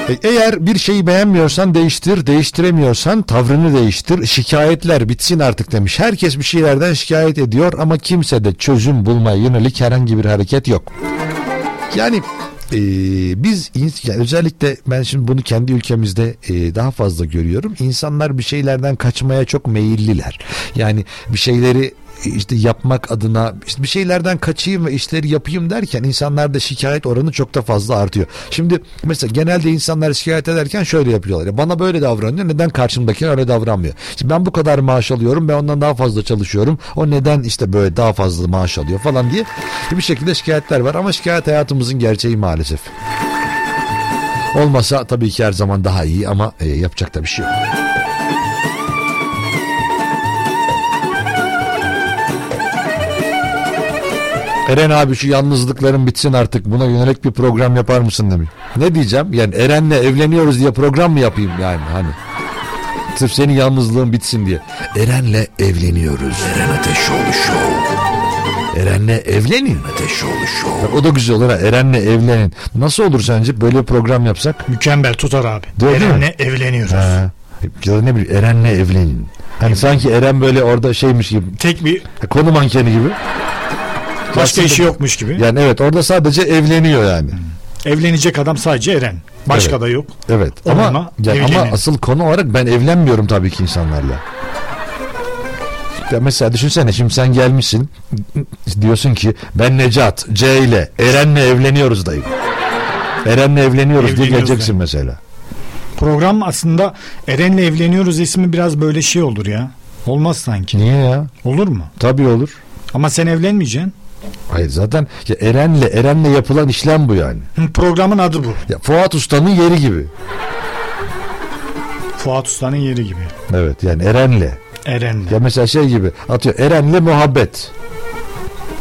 E, Eğer bir şeyi beğenmiyorsan değiştir, değiştiremiyorsan tavrını değiştir. Şikayetler bitsin artık demiş. Herkes bir şeylerden şikayet ediyor ama kimse de çözüm bulmaya yönelik herhangi bir hareket yok. Yani e, biz yani özellikle ben şimdi bunu kendi ülkemizde e, daha fazla görüyorum. İnsanlar bir şeylerden kaçmaya çok meyilliler. Yani bir şeyleri işte yapmak adına işte bir şeylerden kaçayım ve işleri yapayım derken insanlarda şikayet oranı çok da fazla artıyor. Şimdi mesela genelde insanlar şikayet ederken şöyle yapıyorlar. Ya bana böyle davranıyor neden karşımdaki öyle davranmıyor? Şimdi ben bu kadar maaş alıyorum ben ondan daha fazla çalışıyorum. O neden işte böyle daha fazla maaş alıyor falan diye bir şekilde şikayetler var ama şikayet hayatımızın gerçeği maalesef. Olmasa tabii ki her zaman daha iyi ama e, yapacak da bir şey yok. Eren abi şu yalnızlıkların bitsin artık buna yönelik bir program yapar mısın demiş. Ne diyeceğim? Yani Eren'le evleniyoruz diye program mı yapayım yani hani? Sırf senin yalnızlığın bitsin diye. Eren'le evleniyoruz. Eren Ateşoğlu Show. Eren'le evlenin. Ateşoğlu Show. O da güzel olur ha. Eren'le evlenin. Nasıl olur sence böyle bir program yapsak? Mükemmel tutar abi. Değil mi? Eren'le evleniyoruz. Ha. Ya da ne bileyim Eren'le evlenin. Hani sanki Eren böyle orada şeymiş gibi. Tek bir Konu mankeni gibi. Başka işi yokmuş gibi. Yani evet orada sadece evleniyor yani. Evlenecek adam sadece Eren. Başka Evet. da yok. Evet Onunla ama yani ama asıl konu olarak ben evlenmiyorum tabii ki insanlarla. Ya mesela düşünsene şimdi sen gelmişsin diyorsun ki ben Necat C ile Eren'le evleniyoruz dayı. Eren'le evleniyoruz diye Evleniyoruz geleceksin mesela. Program aslında Eren'le evleniyoruz ismi biraz böyle şey olur ya. Olmaz sanki. Niye ya? Olur mu? Tabii olur. Ama sen evlenmeyeceksin. Hayır zaten ya Eren'le Eren'le yapılan işlem bu yani. Hı, Programın adı bu. Ya Fuat Usta'nın yeri gibi. Fuat Usta'nın yeri gibi. Evet yani Eren'le. Eren'le. Ya mesela şey gibi atıyor Eren'le muhabbet.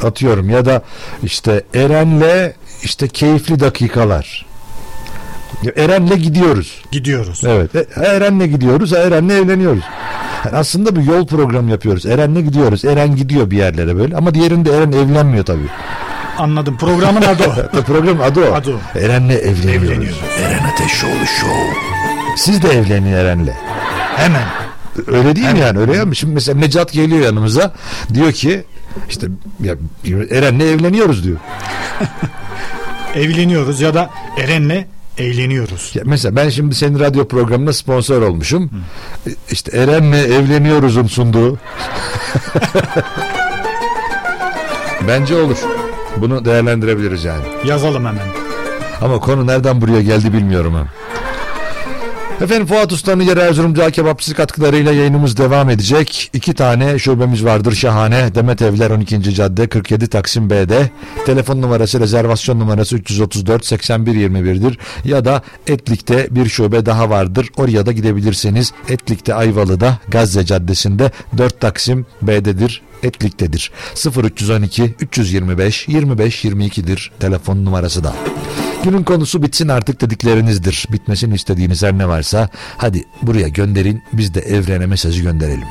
Atıyorum ya da işte Eren'le işte keyifli dakikalar. Ya Eren'le gidiyoruz. Gidiyoruz. Evet. E- Eren'le gidiyoruz. Eren'le evleniyoruz. Aslında bir yol programı yapıyoruz. Eren'le gidiyoruz. Eren gidiyor bir yerlere böyle. Ama diğerinde Eren evlenmiyor tabii. Anladım. Programın adı o. Program adı o. Adı o. Eren'le evleniyoruz. Evleniyoruz. Eren Ateşoğlu Show. Siz de evlenin Eren'le. Hemen. Öyle değil mi yani? Öyle ya. Şimdi mesela Necat geliyor yanımıza. Diyor ki işte ya, Eren'le evleniyoruz diyor. Evleniyoruz ya da Eren'le eğleniyoruz. Ya mesela ben şimdi senin radyo programına sponsor olmuşum. E, İşte Eren'le evleniyoruz'un sunduğu. Bence olur. Bunu değerlendirebiliriz yani. Yazalım hemen. Ama konu nereden buraya geldi bilmiyorum ha. Efendim Fuat Usta'nın yer Erzurum Cağ Kebapçısı katkılarıyla yayınımız devam edecek. İki tane şubemiz vardır şahane. Demet Evler 12. Cadde 47 Taksim B'de. Telefon numarası rezervasyon numarası 334 81 21'dir. Ya da Etlik'te bir şube daha vardır. Oraya da gidebilirseniz Etlik'te Ayvalı'da Gazze Caddesi'nde 4 Taksim B'dedir. Etlik'tedir. 0312 325 25 22'dir telefon numarası da. Günün konusu bitsin artık dediklerinizdir. Bitmesini istediğiniz her ne varsa hadi buraya gönderin biz de evrene mesajı gönderelim.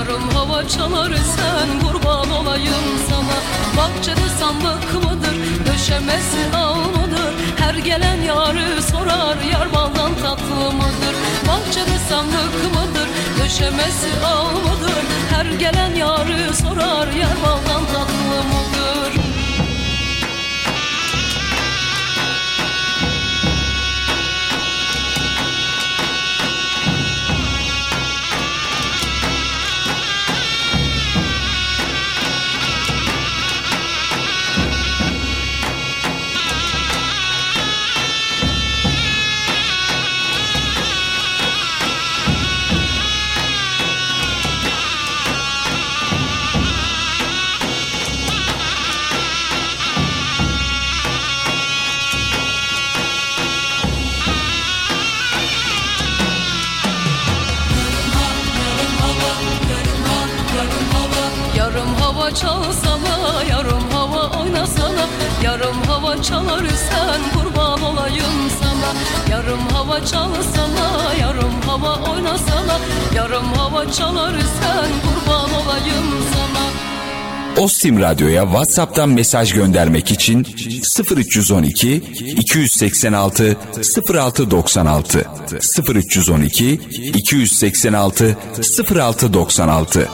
Yarım hava çalar sen kurban olayım sana. Bahçede sandık mıdır, döşemesi al mıdır? Her gelen yarı sorar, yar baldan tatlı mıdır? Bahçede sandık mıdır, döşemesi al mıdır? Her gelen yarı sorar, yar baldan tatlı mıdır Yarım hava çalar sen kurban olayım sana. Yarım hava çalsana Yarım hava oynasana. Yarım hava çalar sen kurban olayım sana. Ostim Radyo'ya WhatsApp'tan mesaj göndermek için 0312 286 0696 0312 286 0696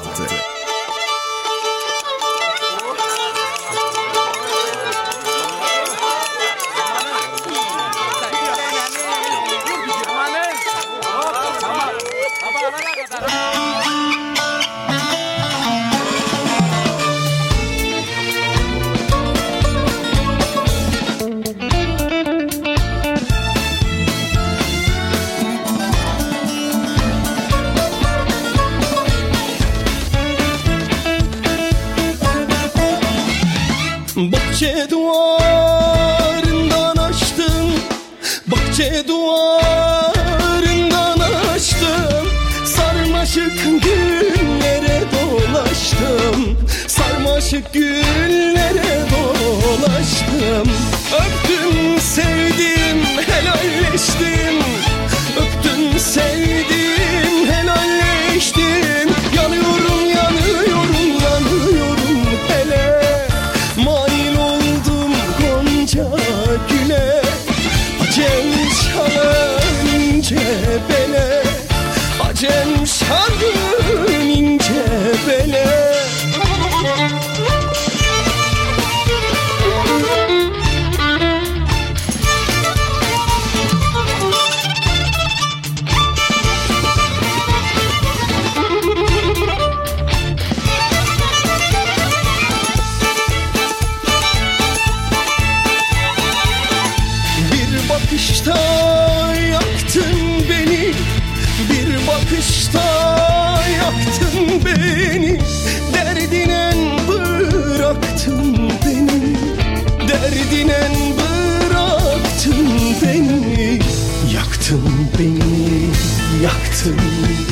Yaktın beni, yaktın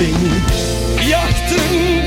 beni. Yaktın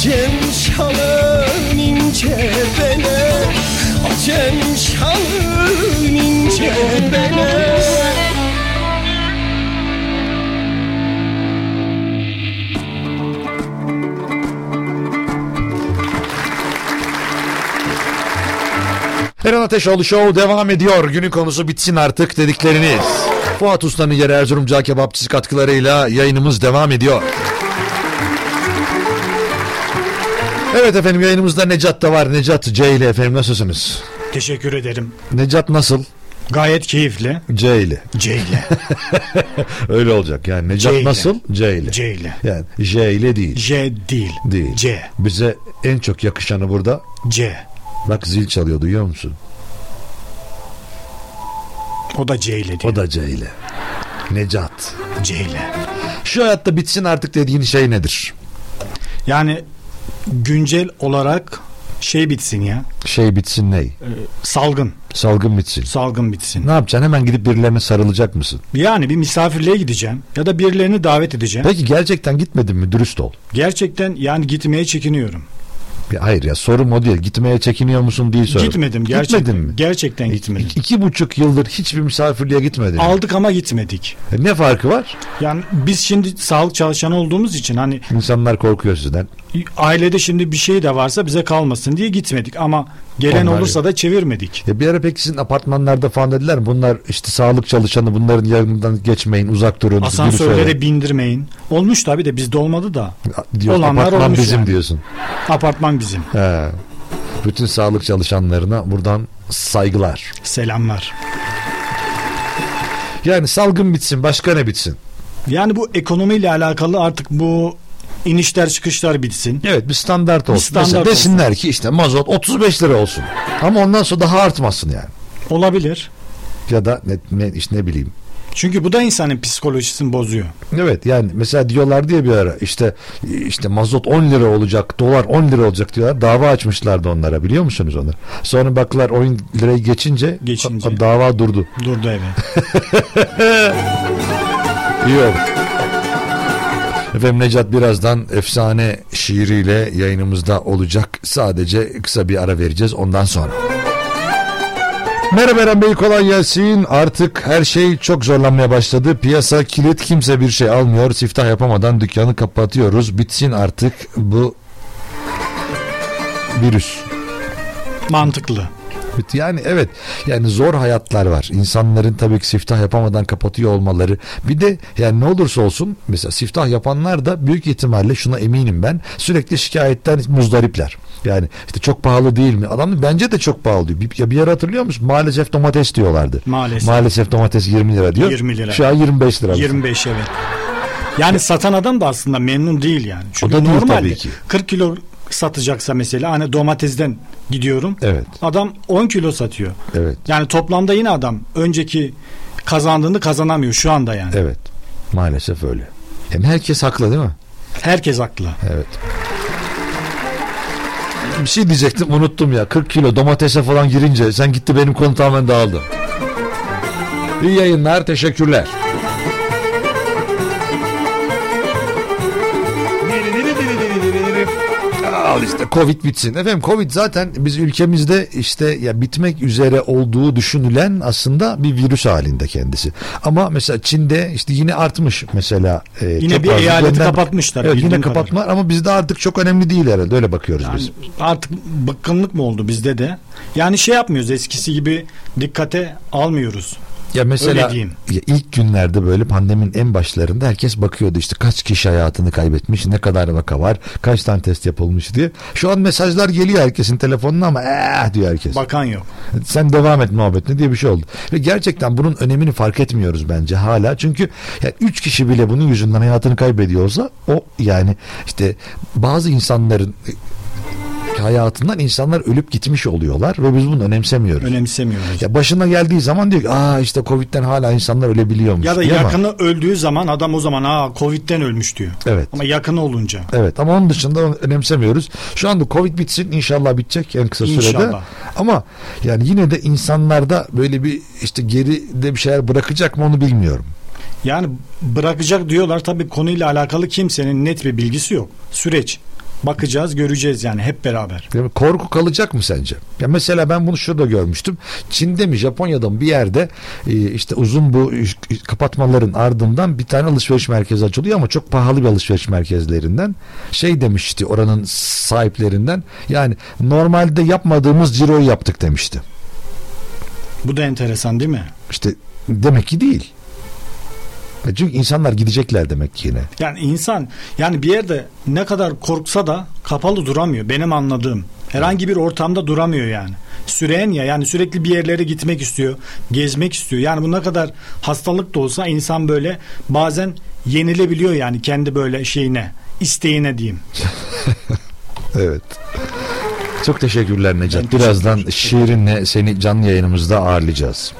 Acem şalın ince bele Acem şalın ince bele Eren Ateşoğlu Show devam ediyor. Günün konusu bitsin artık dedikleriniz. Fuat Usta'nın yeri Erzurum Kebapçısı katkılarıyla yayınımız devam ediyor. Evet efendim yayınımızda Necat da var. Necat C ile efendim nasılsınız? Teşekkür ederim. Necat nasıl? Gayet keyifli. C ile. C ile. Öyle olacak yani. Necat C ile. nasıl? C ile. C ile. Yani J ile değil. J değil. Değil. C. Bize en çok yakışanı burada. C. Bak zil çalıyor duyuyor musun? O da C ile. O da C ile. Necat. C ile. Şu hayatta bitsin artık dediğin şey nedir? Yani güncel olarak şey bitsin ya. Şey bitsin ney? Salgın. Salgın bitsin. Salgın bitsin. Ne yapacaksın? Hemen gidip birilerine sarılacak mısın? Yani bir misafirliğe gideceğim ya da birilerini davet edeceğim. Peki gerçekten gitmedin mi? Dürüst ol. Gerçekten yani gitmeye çekiniyorum. Hayır ya sorum o değil. Gitmeye çekiniyor musun değil sorum. Gitmedim gerçekten. Gitmedin mi? Gerçekten gitmedim. İki, iki buçuk yıldır hiçbir misafirliğe gitmedin. Aldık ama gitmedik. E Ne farkı var? Yani biz şimdi sağlık çalışanı olduğumuz için hani İnsanlar korkuyor sizden. ailede şimdi bir şey de varsa bize kalmasın diye gitmedik ama gelen Onlar olursa da çevirmedik. Ya bir ara peki sizin apartmanlarda falan dediler mi? Bunlar işte sağlık çalışanı bunların yanından geçmeyin uzak durun. Asansörlere bindirmeyin. Olmuş tabii de bizde olmadı da. Diyor, Olanlar apartman olmuş bizim yani. diyorsun. Apartman bizim. He. Bütün sağlık çalışanlarına buradan saygılar. Selamlar. Yani salgın bitsin başka ne bitsin? Yani bu ekonomiyle alakalı artık bu inişler çıkışlar bitsin. Evet bir standart olsun. standart Mesela olsun. desinler ki işte mazot 35 lira olsun. Ama ondan sonra daha artmasın yani. Olabilir. Ya da ne, ne, işte ne bileyim. Çünkü bu da insanın psikolojisini bozuyor. Evet yani mesela diyorlar diye bir ara işte işte mazot 10 lira olacak, dolar 10 lira olacak diyorlar. Dava açmışlardı onlara biliyor musunuz onları? Sonra baktılar 10 lirayı geçince, Geçince. dava durdu. Durdu evet. İyi oldu. Efendim Necat birazdan efsane şiiriyle yayınımızda olacak. Sadece kısa bir ara vereceğiz ondan sonra. Merhaba Eren Bey kolay gelsin. Artık her şey çok zorlanmaya başladı. Piyasa kilit kimse bir şey almıyor. Siftah yapamadan dükkanı kapatıyoruz. Bitsin artık bu virüs. Mantıklı. Yani evet yani zor hayatlar var. İnsanların tabii ki siftah yapamadan kapatıyor olmaları. Bir de yani ne olursa olsun mesela siftah yapanlar da büyük ihtimalle şuna eminim ben sürekli şikayetten muzdaripler. Yani işte çok pahalı değil mi? Adam bence de çok pahalı diyor. Bir, ya bir yer hatırlıyor musun? Maalesef domates diyorlardı. Maalesef. Maalesef domates 20 lira diyor. 20 lira. Şu an 25 lira. 25 evet. Yani satan adam da aslında memnun değil yani. Çünkü O da değil normalde tabii ki. 40 kilo satacaksa mesela hani domatesden gidiyorum. Evet. Adam 10 kilo satıyor. Evet. Yani toplamda yine adam önceki kazandığını kazanamıyor şu anda yani. Evet. Maalesef öyle. Yani herkes haklı değil mi? Herkes haklı. Evet. Bir şey diyecektim unuttum ya. 40 kilo domatese falan girince sen gitti benim konu tamamen dağıldı. İyi yayınlar teşekkürler. Al işte Covid bitsin. Efendim Covid zaten biz ülkemizde işte ya bitmek üzere olduğu düşünülen aslında bir virüs halinde kendisi. Ama mesela Çin'de işte yine artmış mesela. e, Yine bir eyaleti Benden- kapatmışlar Evet yine kapatma ama bizde artık çok önemli değil herhalde öyle bakıyoruz Yani biz. artık bıkkınlık mı oldu bizde de? Yani şey yapmıyoruz eskisi gibi dikkate almıyoruz. Ya mesela ya ilk günlerde böyle pandeminin en başlarında herkes bakıyordu işte kaç kişi hayatını kaybetmiş, ne kadar vaka var, kaç tane test yapılmış diye. Şu an mesajlar geliyor herkesin telefonuna ama eh diyor herkes. Bakan yok. Sen devam et muhabbetine diye bir şey oldu. Ve gerçekten bunun önemini fark etmiyoruz bence hala. Çünkü yani üç kişi bile bunun yüzünden hayatını kaybediyorsa o yani işte bazı insanların hayatından insanlar ölüp gitmiş oluyorlar ve biz bunu önemsemiyoruz. Önemsemiyoruz. Ya başına geldiği zaman diyor ki aa işte Covid'den hala insanlar ölebiliyormuş. Ya da diyor ama- yakını öldüğü zaman adam o zaman ha Covid'den ölmüş diyor. Evet. Ama yakını olunca. Evet ama onun dışında önemsemiyoruz. Şu anda Covid bitsin inşallah bitecek en kısa sürede. İnşallah. Ama yani yine de insanlarda böyle bir işte geride bir şeyler bırakacak mı onu bilmiyorum. Yani bırakacak diyorlar tabii konuyla alakalı kimsenin net bir bilgisi yok. Süreç. Bakacağız göreceğiz yani hep beraber. Yani korku kalacak mı sence? Ya mesela ben bunu şurada görmüştüm. Çin'de mi Japonya'da mı bir yerde e, işte uzun bu kapatmaların ardından bir tane alışveriş merkezi açılıyor ama çok pahalı bir alışveriş merkezlerinden. Şey demişti oranın sahiplerinden yani normalde yapmadığımız ciroyu yaptık demişti. Bu da enteresan değil mi? İşte demek ki değil. E Çünkü insanlar gidecekler demek ki yine. Yani insan yani bir yerde ne kadar korksa da kapalı duramıyor benim anladığım. Herhangi bir ortamda duramıyor yani. Süren ya yani sürekli bir yerlere gitmek istiyor, gezmek istiyor. Yani bu ne kadar hastalık da olsa insan böyle bazen yenilebiliyor yani kendi böyle şeyine, isteğine diyeyim. Evet. Çok teşekkürler Necat. Birazdan şiirinle seni canlı yayınımızda ağırlayacağız.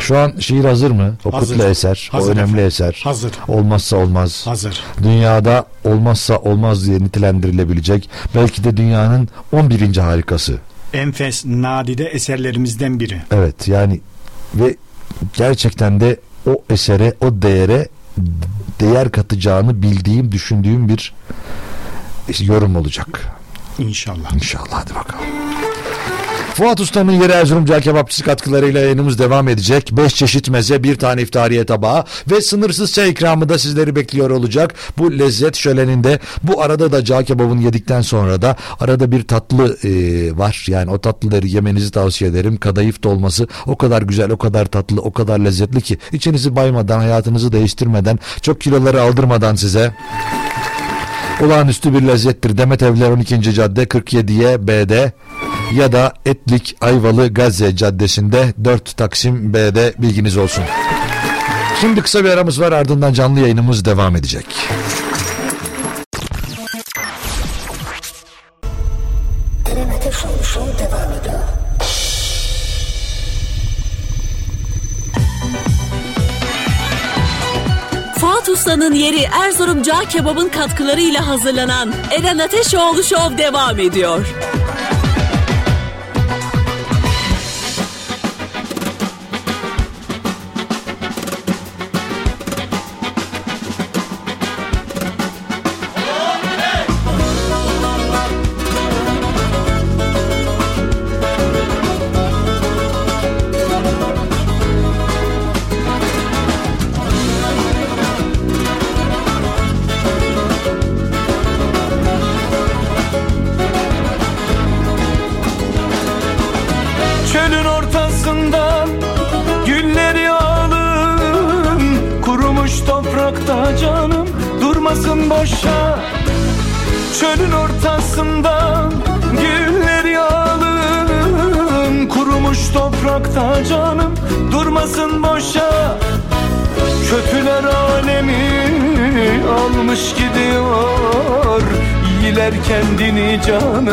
Şu an şiir hazır mı? O Hazır. kutlu eser, Hazır o önemli efendim. eser. Hazır. Olmazsa olmaz. Hazır. Dünyada olmazsa olmaz diye nitelendirilebilecek belki de dünyanın 11. harikası. Enfes nadide eserlerimizden biri. Evet yani ve gerçekten de o esere, o değere değer katacağını bildiğim, düşündüğüm bir yorum olacak. İnşallah. İnşallah hadi bakalım. Fuat Usta'nın yeri Erzurumcal kebapçısı katkılarıyla yayınımız devam edecek. 5 çeşit meze, bir tane iftariye tabağı ve sınırsız çay ikramı da sizleri bekliyor olacak. Bu lezzet şöleninde bu arada da cağ kebabını yedikten sonra da arada bir tatlı e, var. Yani o tatlıları yemenizi tavsiye ederim. Kadayıf dolması o kadar güzel, o kadar tatlı, o kadar lezzetli ki içinizi baymadan, hayatınızı değiştirmeden, çok kiloları aldırmadan size olağanüstü bir lezzettir. Demet Evler 12. Cadde 47'ye B'de ya da Etlik Ayvalı Gazze Caddesi'nde 4 Taksim B'de bilginiz olsun. Şimdi kısa bir aramız var ardından canlı yayınımız devam edecek. Fuat Usta'nın yeri Erzurum Cağ Kebap'ın katkılarıyla hazırlanan Eren Ateşoğlu Show devam ediyor.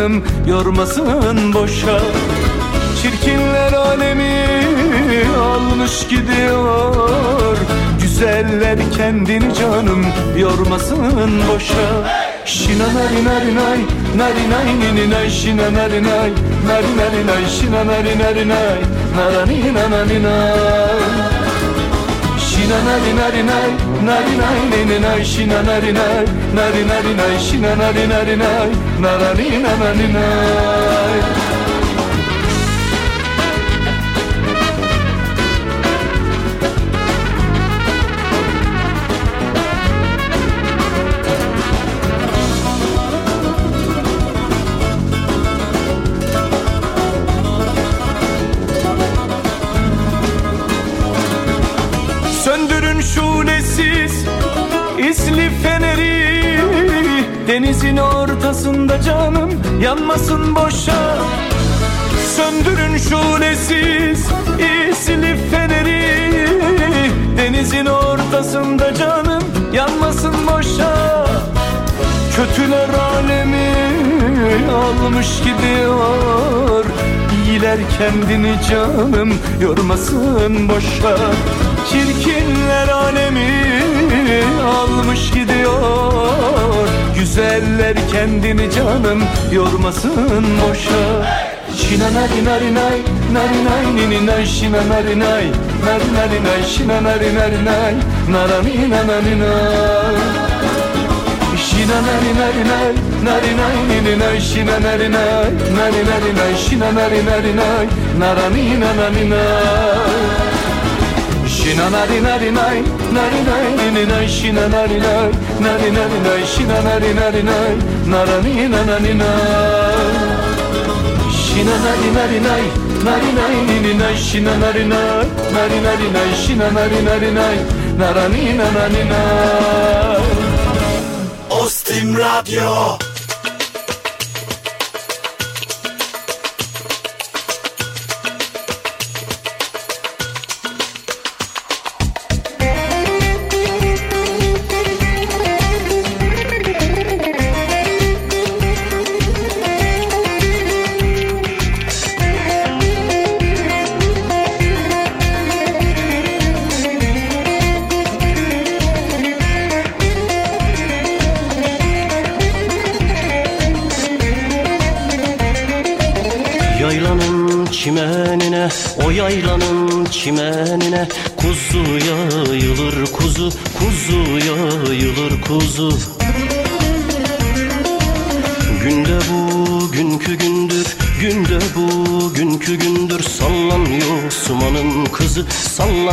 Canım yormasın boşa. Çirkinler alemi almış gidiyor. Güzeller kendini canım yormasın boşa. Şina nari nari nay Nari nay nini nay Şina nari nay. Nari nari nay Şina nari nari nay. Narani nanani nay Şina nari nari nay Nari nay nini nay Şina nari nay Nari nari nay Şina nari nari nay Narani nanani nay Söndürün yanmasın boşa. Söndürün şulesiz isli feneri. Denizin ortasında canım yanmasın boşa. Kötüler alemi almış gidiyor. İyiler kendini canım yormasın boşa. Çirkinler alemi almış gidiyor Güzeller kendini canım yormasın boşa Şina nari nari nay Nari nay nini nay şina nari nay Nari nari nay şina nari nari nay Narani nanani nay Şina nari nari nay Nari nay nini nay şina nari nay Nari nari nay şina nari nari nay Narani nanani nay Şina nari nari nay なれないねねないしななれないなれなれないしななれなれないならねえななれないしななれなれないなれないねねないしななれないなれなれないしななれなれないならねえななない。オスティンラディオ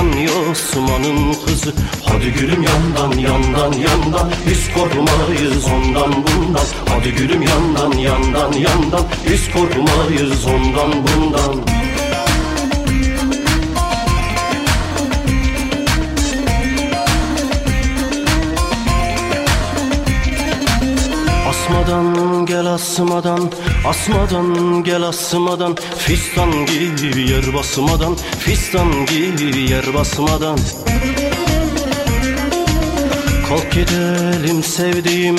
Sallanıyor sumanın kızı. Hadi gülüm yandan yandan yandan. Biz korkmayız ondan bundan. Hadi gülüm yandan yandan yandan. Biz korkmayız ondan bundan. Asmadan gel asmadan Asmadan gel asmadan. Fistan gibi yer basmadan Fistan gibi yer basmadan. Kalk gidelim sevdiğim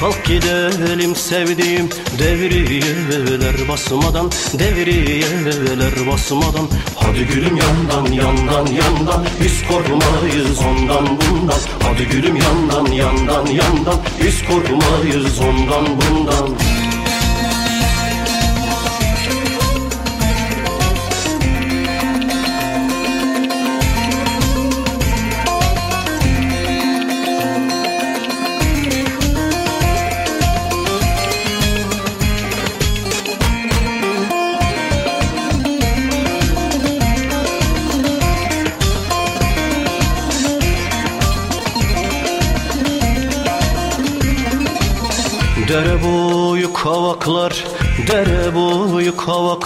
Kalk gidelim sevdiğim. Devriyeler basmadan Devriyeler basmadan. Hadi gülüm yandan yandan yandan. Biz korkmayız ondan bundan. Hadi gülüm yandan yandan yandan. Biz korkmayız ondan bundan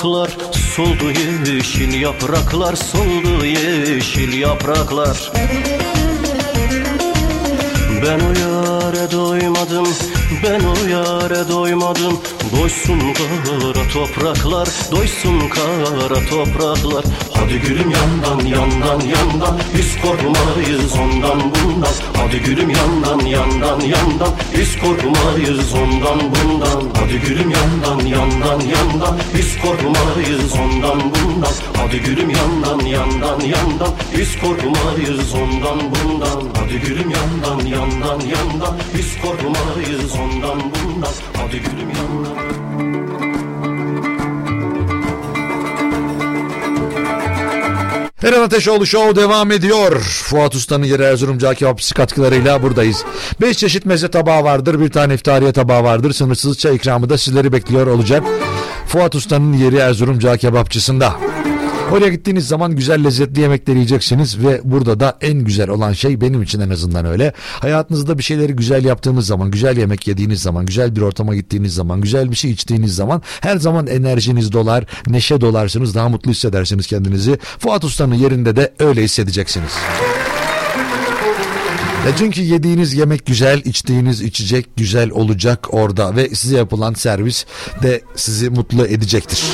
kavaklar Soldu yeşil yapraklar, soldu yeşil yapraklar. Ben o yare doymadım, ben o yare doymadım Doysun kara topraklar, doysun kara topraklar Hadi gülüm yandan yandan yandan Biz korkmayız ondan bundan Hadi gülüm yandan yandan yandan Biz korkmayız ondan bundan Hadi gülüm yandan yandan yandan Biz korkmayız ondan bundan Hadi gülüm yandan yandan yandan Biz korkmayız ondan bundan Hadi gülüm yandan yandan yandan Biz korkmayız ondan bundan Hadi gülüm yandan Eren Ateşoğlu Show devam ediyor. Fuat Usta'nın yeri Erzurum Cağ Kebapçısı katkılarıyla buradayız. Beş çeşit meze tabağı vardır. Bir tane iftariye tabağı vardır. Sınırsız çay ikramı da sizleri bekliyor olacak. Fuat Usta'nın yeri Erzurum Cağ Kebapçısı'nda. Oraya gittiğiniz zaman güzel lezzetli yemekler yiyeceksiniz ve burada da en güzel olan şey benim için en azından öyle. Hayatınızda bir şeyleri güzel yaptığınız zaman, güzel yemek yediğiniz zaman, güzel bir ortama gittiğiniz zaman, güzel bir şey içtiğiniz zaman her zaman enerjiniz dolar, neşe dolarsınız, daha mutlu hissedersiniz kendinizi. Fuat Usta'nın yerinde de öyle hissedeceksiniz. Ya çünkü yediğiniz yemek güzel, içtiğiniz içecek güzel olacak orada ve size yapılan servis de sizi mutlu edecektir.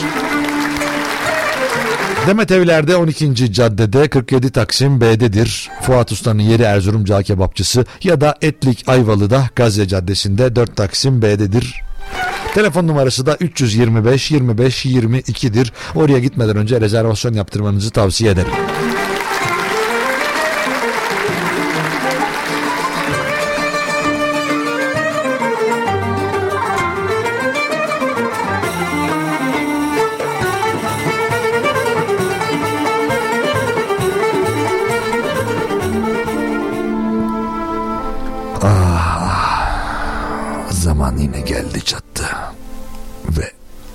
Demet Evler'de 12. caddede 47 Taksim B'dedir. Fuat Usta'nın yeri Erzurum Cağ Kebapçısı ya da Etlik Ayvalı'da Gazze Caddesi'nde 4 Taksim B'dedir. Telefon numarası da 325 25 22'dir. Oraya gitmeden önce rezervasyon yaptırmanızı tavsiye ederim. Geldi çattı. Ve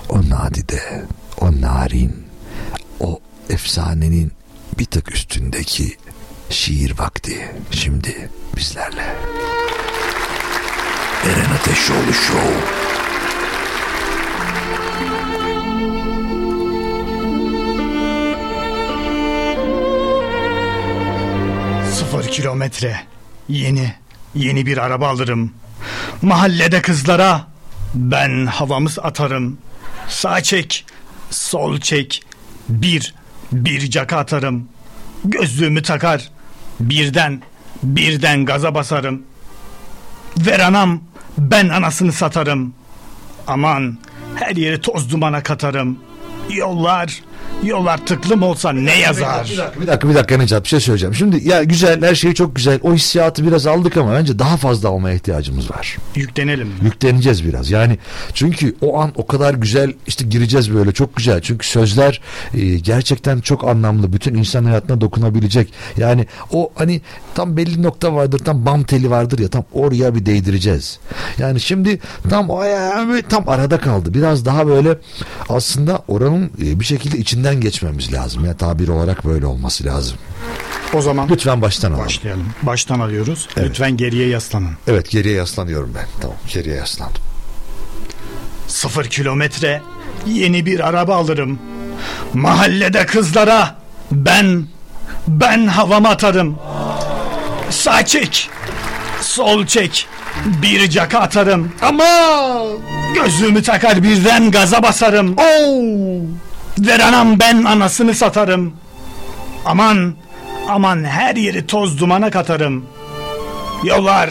o nadide, o narin, o efsanenin bir tık üstündeki şiir vakti şimdi bizlerle. Eren Ateşoğlu Show. Sıfır kilometre. Yeni, yeni bir araba alırım. Mahallede kızlara ben havamız atarım. Sağ çek, sol çek. Bir, bir caka atarım. Gözlüğümü takar. Birden, birden gaza basarım. Ver anam, ben anasını satarım. Aman, her yeri toz dumana katarım. Yollar, Yollar tıklım olsa ne yazar? Bir dakika bir dakika bir dakika Necat bir şey söyleyeceğim. Şimdi ya güzel her şey çok güzel. O hissiyatı biraz aldık ama bence daha fazla almaya ihtiyacımız var. Yüklenelim. mi? Yükleneceğiz biraz. Yani çünkü o an o kadar güzel işte gireceğiz böyle çok güzel. Çünkü sözler e, gerçekten çok anlamlı. Bütün insan hayatına dokunabilecek. Yani o hani tam belli nokta vardır. Tam bam teli vardır ya tam oraya bir değdireceğiz. Yani şimdi tam o tam arada kaldı. Biraz daha böyle aslında oranın e, bir şekilde içinden geçmemiz lazım. Ya tabir olarak böyle olması lazım. O zaman Lütfen baştan alalım. başlayalım. Baştan alıyoruz. Evet. Lütfen geriye yaslanın. Evet geriye yaslanıyorum ben. Tamam geriye yaslandım. Sıfır kilometre yeni bir araba alırım. Mahallede kızlara ben ben havama atarım. Sağ çek, sol çek, bir caka atarım. Ama gözümü takar birden gaza basarım. Oo! Ver anam ben anasını satarım. Aman aman her yeri toz dumana katarım. Yollar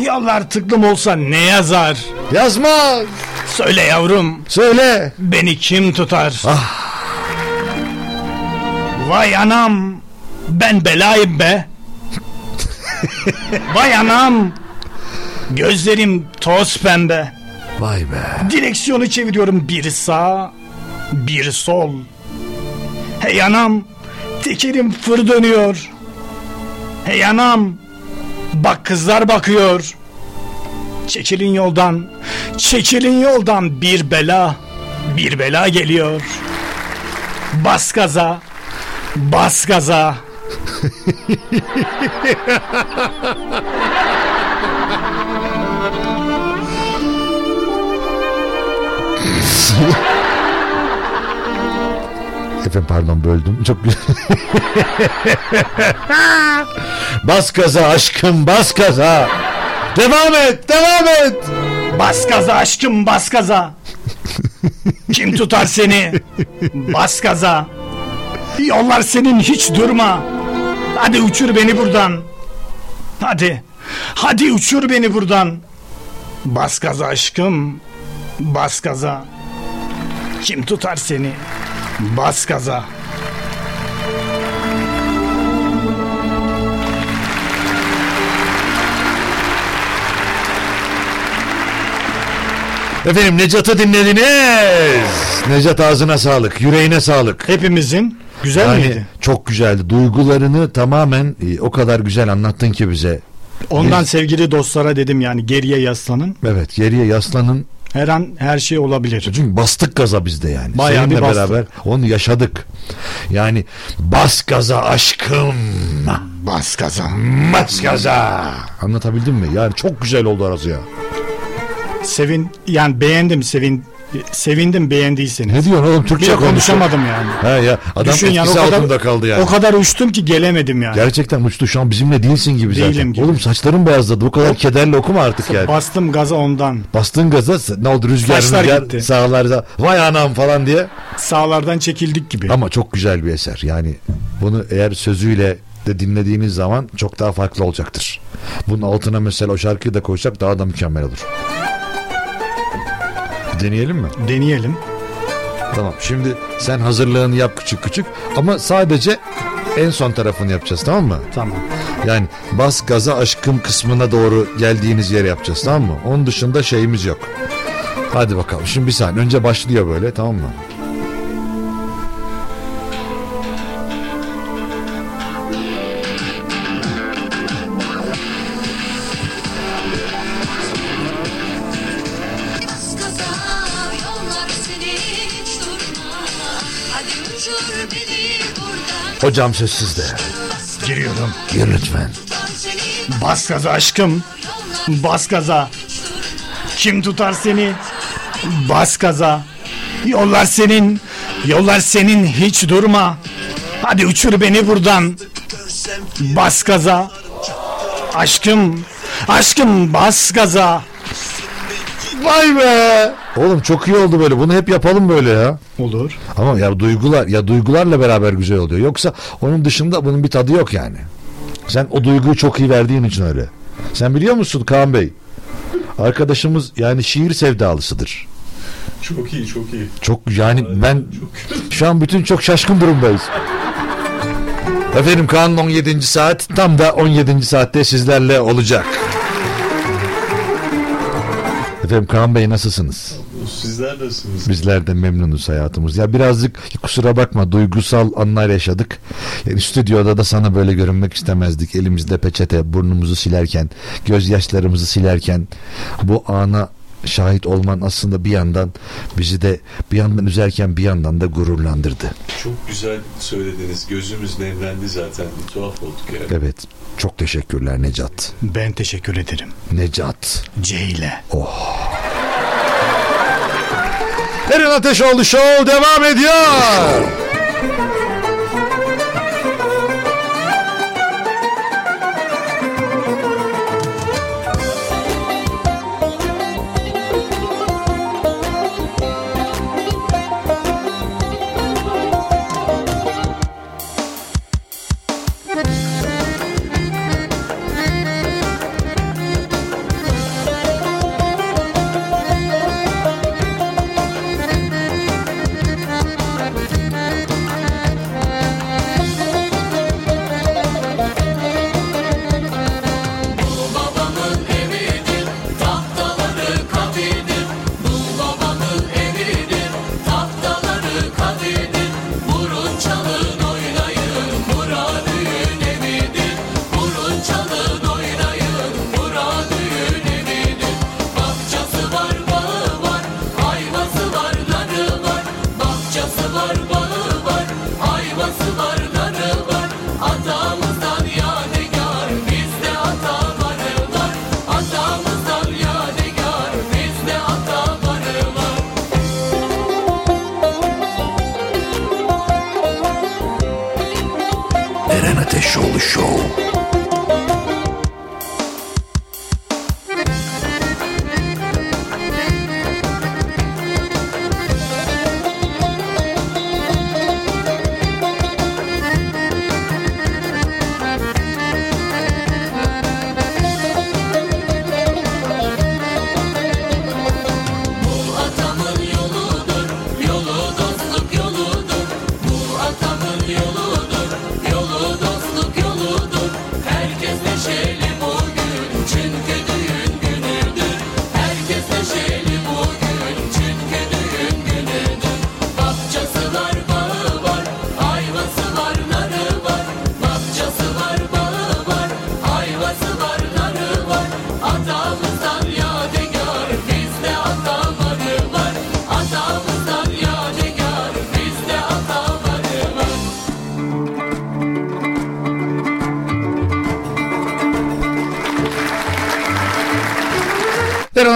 yollar tıklım olsa ne yazar? Yazma. Söyle yavrum. Söyle. Beni kim tutar? Vay anam. Ben belayım be. Vay anam. Gözlerim toz pembe. Vay be. Direksiyonu çeviriyorum bir sağ, bir sol. Hey anam, tekerim fır dönüyor. Hey anam, bak kızlar bakıyor. Çekilin yoldan, çekilin yoldan bir bela, bir bela geliyor. Bas gaza, bas gaza. Efendim pardon böldüm. Çok güzel. bas gaza aşkım bas gaza. Devam et devam et. Bas gaza aşkım bas gaza. Kim tutar seni? Bas gaza. Yollar senin hiç durma. Hadi uçur beni buradan. Hadi. Hadi uçur beni buradan. Bas gaza aşkım. Bas gaza. Kim tutar seni? Bas gaza. Efendim Necat'ı dinlediniz. Necat ağzına sağlık, yüreğine sağlık. Hepimizin güzel Yani miydi? çok güzeldi. Duygularını tamamen e, o kadar güzel anlattın ki bize. Ondan Biz- sevgili dostlara dedim yani geriye yaslanın. Evet geriye yaslanın. Her an her şey olabilir. Çünkü bastık gaza bizde yani. Bayağı Seninle bir bastık. beraber onu yaşadık. Yani bas gaza aşkım. Bas gaza. Bas gaza. Anlatabildim mi? Yani çok güzel oldu arası ya. Sevin yani beğendim sevin sevindim beğendiyseniz. Ne diyorsun oğlum Türkçe konuşuyor. konuşamadım yani. He ya adam Düşün yani o kadar- altında kaldı yani. O kadar uçtum ki gelemedim yani. Gerçekten uçtu şu an bizimle değilsin gibi zaten. Değilim gibi. Oğlum saçların beyazladı. Bu kadar kederle okuma artık yani. Bastım gaza ondan. Bastığın gaza ne oldu rüzgar Saçlar rüzgar gitti. sağlarda vay anam falan diye. Sağlardan çekildik gibi. Ama çok güzel bir eser. Yani bunu eğer sözüyle de dinlediğiniz zaman çok daha farklı olacaktır. Bunun altına mesela o şarkıyı da koysak daha da mükemmel olur. Deneyelim mi? Deneyelim. Tamam. Şimdi sen hazırlığını yap küçük küçük ama sadece en son tarafını yapacağız tamam mı? Tamam. Yani bas gaza aşkım kısmına doğru geldiğiniz yere yapacağız tamam mı? Onun dışında şeyimiz yok. Hadi bakalım. Şimdi bir saniye. Önce başlıyor böyle tamam mı? Hocam söz sizde. Giriyorum. Gir lütfen. Bas gaza aşkım. Bas gaza. Kim tutar seni? Bas gaza. Yollar senin. Yollar senin hiç durma. Hadi uçur beni buradan. Bas gaza. Aşkım. Aşkım bas gaza. Vay be. Oğlum çok iyi oldu böyle. Bunu hep yapalım böyle ya. Olur. Ama ya duygular ya duygularla beraber güzel oluyor. Yoksa onun dışında bunun bir tadı yok yani. Sen o duyguyu çok iyi verdiğin için öyle. Sen biliyor musun Kaan Bey? Arkadaşımız yani şiir sevdalısıdır. Çok iyi çok iyi. Çok yani ben şu an bütün çok şaşkın durumdayız. Efendim Kaan'ın 17. saat tam da 17. saatte sizlerle olacak. Efendim Kaan Bey nasılsınız? Sizler nasılsınız? Bizler de memnunuz hayatımız. Ya birazcık kusura bakma duygusal anlar yaşadık. Yani stüdyoda da sana böyle görünmek istemezdik. Elimizde peçete, burnumuzu silerken, gözyaşlarımızı silerken bu ana şahit olman aslında bir yandan bizi de bir yandan üzerken bir yandan da gururlandırdı. Çok güzel söylediniz. Gözümüz nemlendi zaten. Bir tuhaf olduk yani. Evet. Çok teşekkürler Necat. Ben teşekkür ederim. Necat. C ile. Oh. Eren Ateşoğlu Show devam ediyor.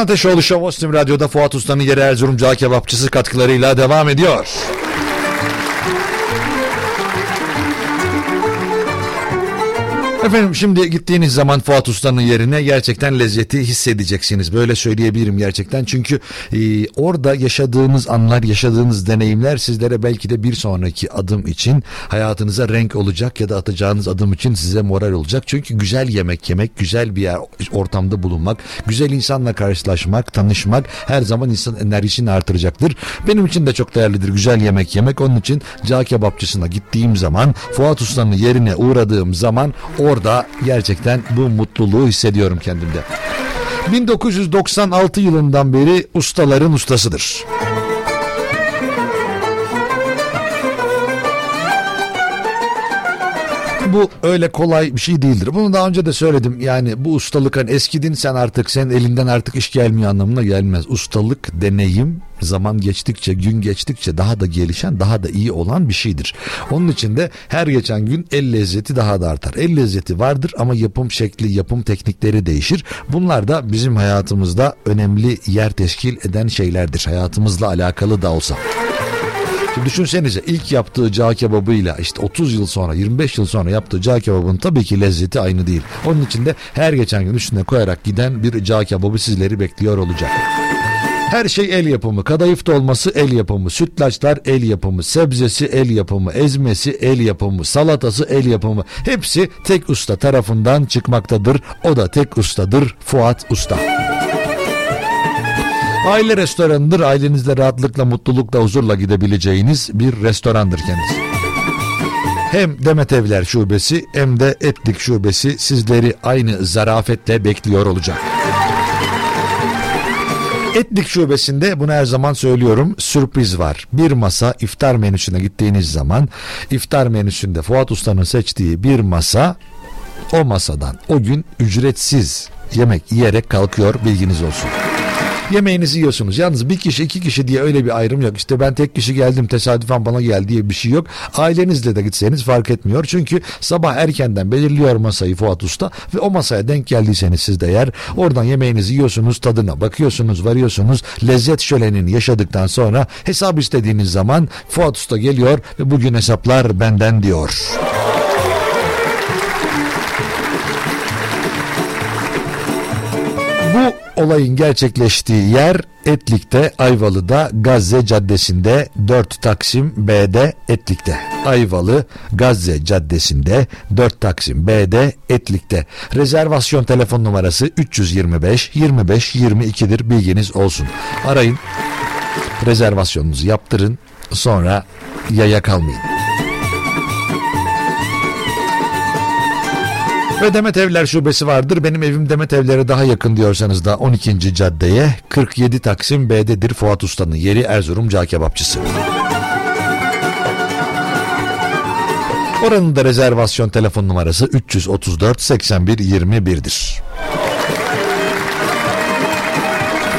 Ateşoğlu Show Radyo'da Fuat Usta'nın yeri Erzurum Cağ Kebapçısı katkılarıyla devam ediyor. Efendim şimdi gittiğiniz zaman Fuat Usta'nın yerine gerçekten lezzeti hissedeceksiniz. Böyle söyleyebilirim gerçekten. Çünkü e, orada yaşadığınız anlar, yaşadığınız deneyimler sizlere belki de bir sonraki adım için hayatınıza renk olacak ya da atacağınız adım için size moral olacak. Çünkü güzel yemek yemek, güzel bir yer, ortamda bulunmak, güzel insanla karşılaşmak, tanışmak her zaman insan enerjisini artıracaktır. Benim için de çok değerlidir güzel yemek yemek. Onun için cağ kebapçısına gittiğim zaman Fuat Usta'nın yerine uğradığım zaman orada gerçekten bu mutluluğu hissediyorum kendimde. 1996 yılından beri ustaların ustasıdır. Bu öyle kolay bir şey değildir. Bunu daha önce de söyledim. Yani bu ustalık hani eskidin sen artık senin elinden artık iş gelmiyor anlamına gelmez. Ustalık, deneyim zaman geçtikçe, gün geçtikçe daha da gelişen, daha da iyi olan bir şeydir. Onun için de her geçen gün el lezzeti daha da artar. El lezzeti vardır ama yapım şekli, yapım teknikleri değişir. Bunlar da bizim hayatımızda önemli yer teşkil eden şeylerdir. Hayatımızla alakalı da olsa. Şimdi düşünsenize ilk yaptığı cağ kebabıyla işte 30 yıl sonra 25 yıl sonra yaptığı cağ kebabının tabii ki lezzeti aynı değil. Onun için de her geçen gün üstüne koyarak giden bir cağ kebabı sizleri bekliyor olacak. Her şey el yapımı. Kadayıf dolması el yapımı. Sütlaçlar el yapımı. Sebzesi el yapımı. Ezmesi el yapımı. Salatası el yapımı. Hepsi tek usta tarafından çıkmaktadır. O da tek ustadır Fuat Usta. Aile restoranıdır. Ailenizle rahatlıkla, mutlulukla, huzurla gidebileceğiniz bir restorandır kendisi. Hem Demet Evler Şubesi hem de Etlik Şubesi sizleri aynı zarafetle bekliyor olacak. Etlik şubesinde bunu her zaman söylüyorum sürpriz var. Bir masa iftar menüsüne gittiğiniz zaman iftar menüsünde Fuat Usta'nın seçtiği bir masa o masadan o gün ücretsiz yemek yiyerek kalkıyor bilginiz olsun. Yemeğinizi yiyorsunuz. Yalnız bir kişi iki kişi diye öyle bir ayrım yok. İşte ben tek kişi geldim tesadüfen bana geldi diye bir şey yok. Ailenizle de gitseniz fark etmiyor. Çünkü sabah erkenden belirliyor masayı Fuat Usta ve o masaya denk geldiyseniz siz de yer. Oradan yemeğinizi yiyorsunuz tadına bakıyorsunuz varıyorsunuz. Lezzet şölenini yaşadıktan sonra hesap istediğiniz zaman Fuat Usta geliyor ve bugün hesaplar benden diyor. Olayın gerçekleştiği yer Etlik'te Ayvalı'da Gazze Caddesi'nde 4 Taksim B'de Etlik'te. Ayvalı Gazze Caddesi'nde 4 Taksim B'de Etlik'te. Rezervasyon telefon numarası 325 25 22'dir bilginiz olsun. Arayın rezervasyonunuzu yaptırın sonra yaya kalmayın. Ve Demet Evler şubesi vardır. Benim evim Demet Evler'e daha yakın diyorsanız da 12. caddeye 47 Taksim B'dedir Fuat Usta'nın yeri Erzurum Cağ Kebapçısı. Oranın da rezervasyon telefon numarası 334 81 21'dir.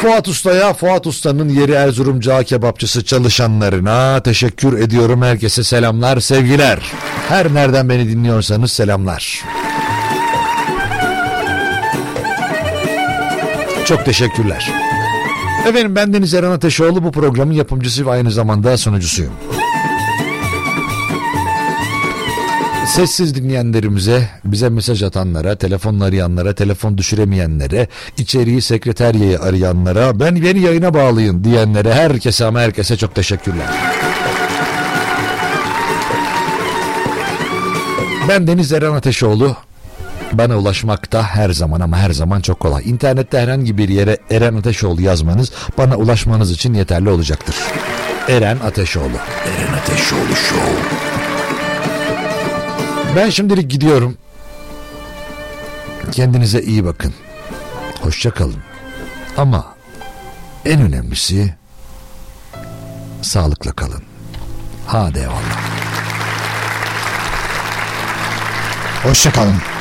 Fuat Usta'ya, Fuat Usta'nın yeri Erzurum Cağ Kebapçısı çalışanlarına teşekkür ediyorum. Herkese selamlar, sevgiler. Her nereden beni dinliyorsanız selamlar. Çok teşekkürler. Efendim ben Deniz Eren Ateşoğlu bu programın yapımcısı ve aynı zamanda sunucusuyum. Sessiz dinleyenlerimize, bize mesaj atanlara, telefon arayanlara, telefon düşüremeyenlere, içeriği sekreteriyeyi arayanlara, ben beni yayına bağlayın diyenlere, herkese ama herkese çok teşekkürler. Ben Deniz Eren Ateşoğlu. Bana ulaşmakta her zaman ama her zaman çok kolay. İnternette herhangi bir yere Eren Ateşoğlu yazmanız bana ulaşmanız için yeterli olacaktır. Eren Ateşoğlu. Eren Ateşoğlu Show. Ben şimdilik gidiyorum. Kendinize iyi bakın. Hoşça kalın. Ama en önemlisi sağlıkla kalın. Hadi eyvallah. Hoşçakalın.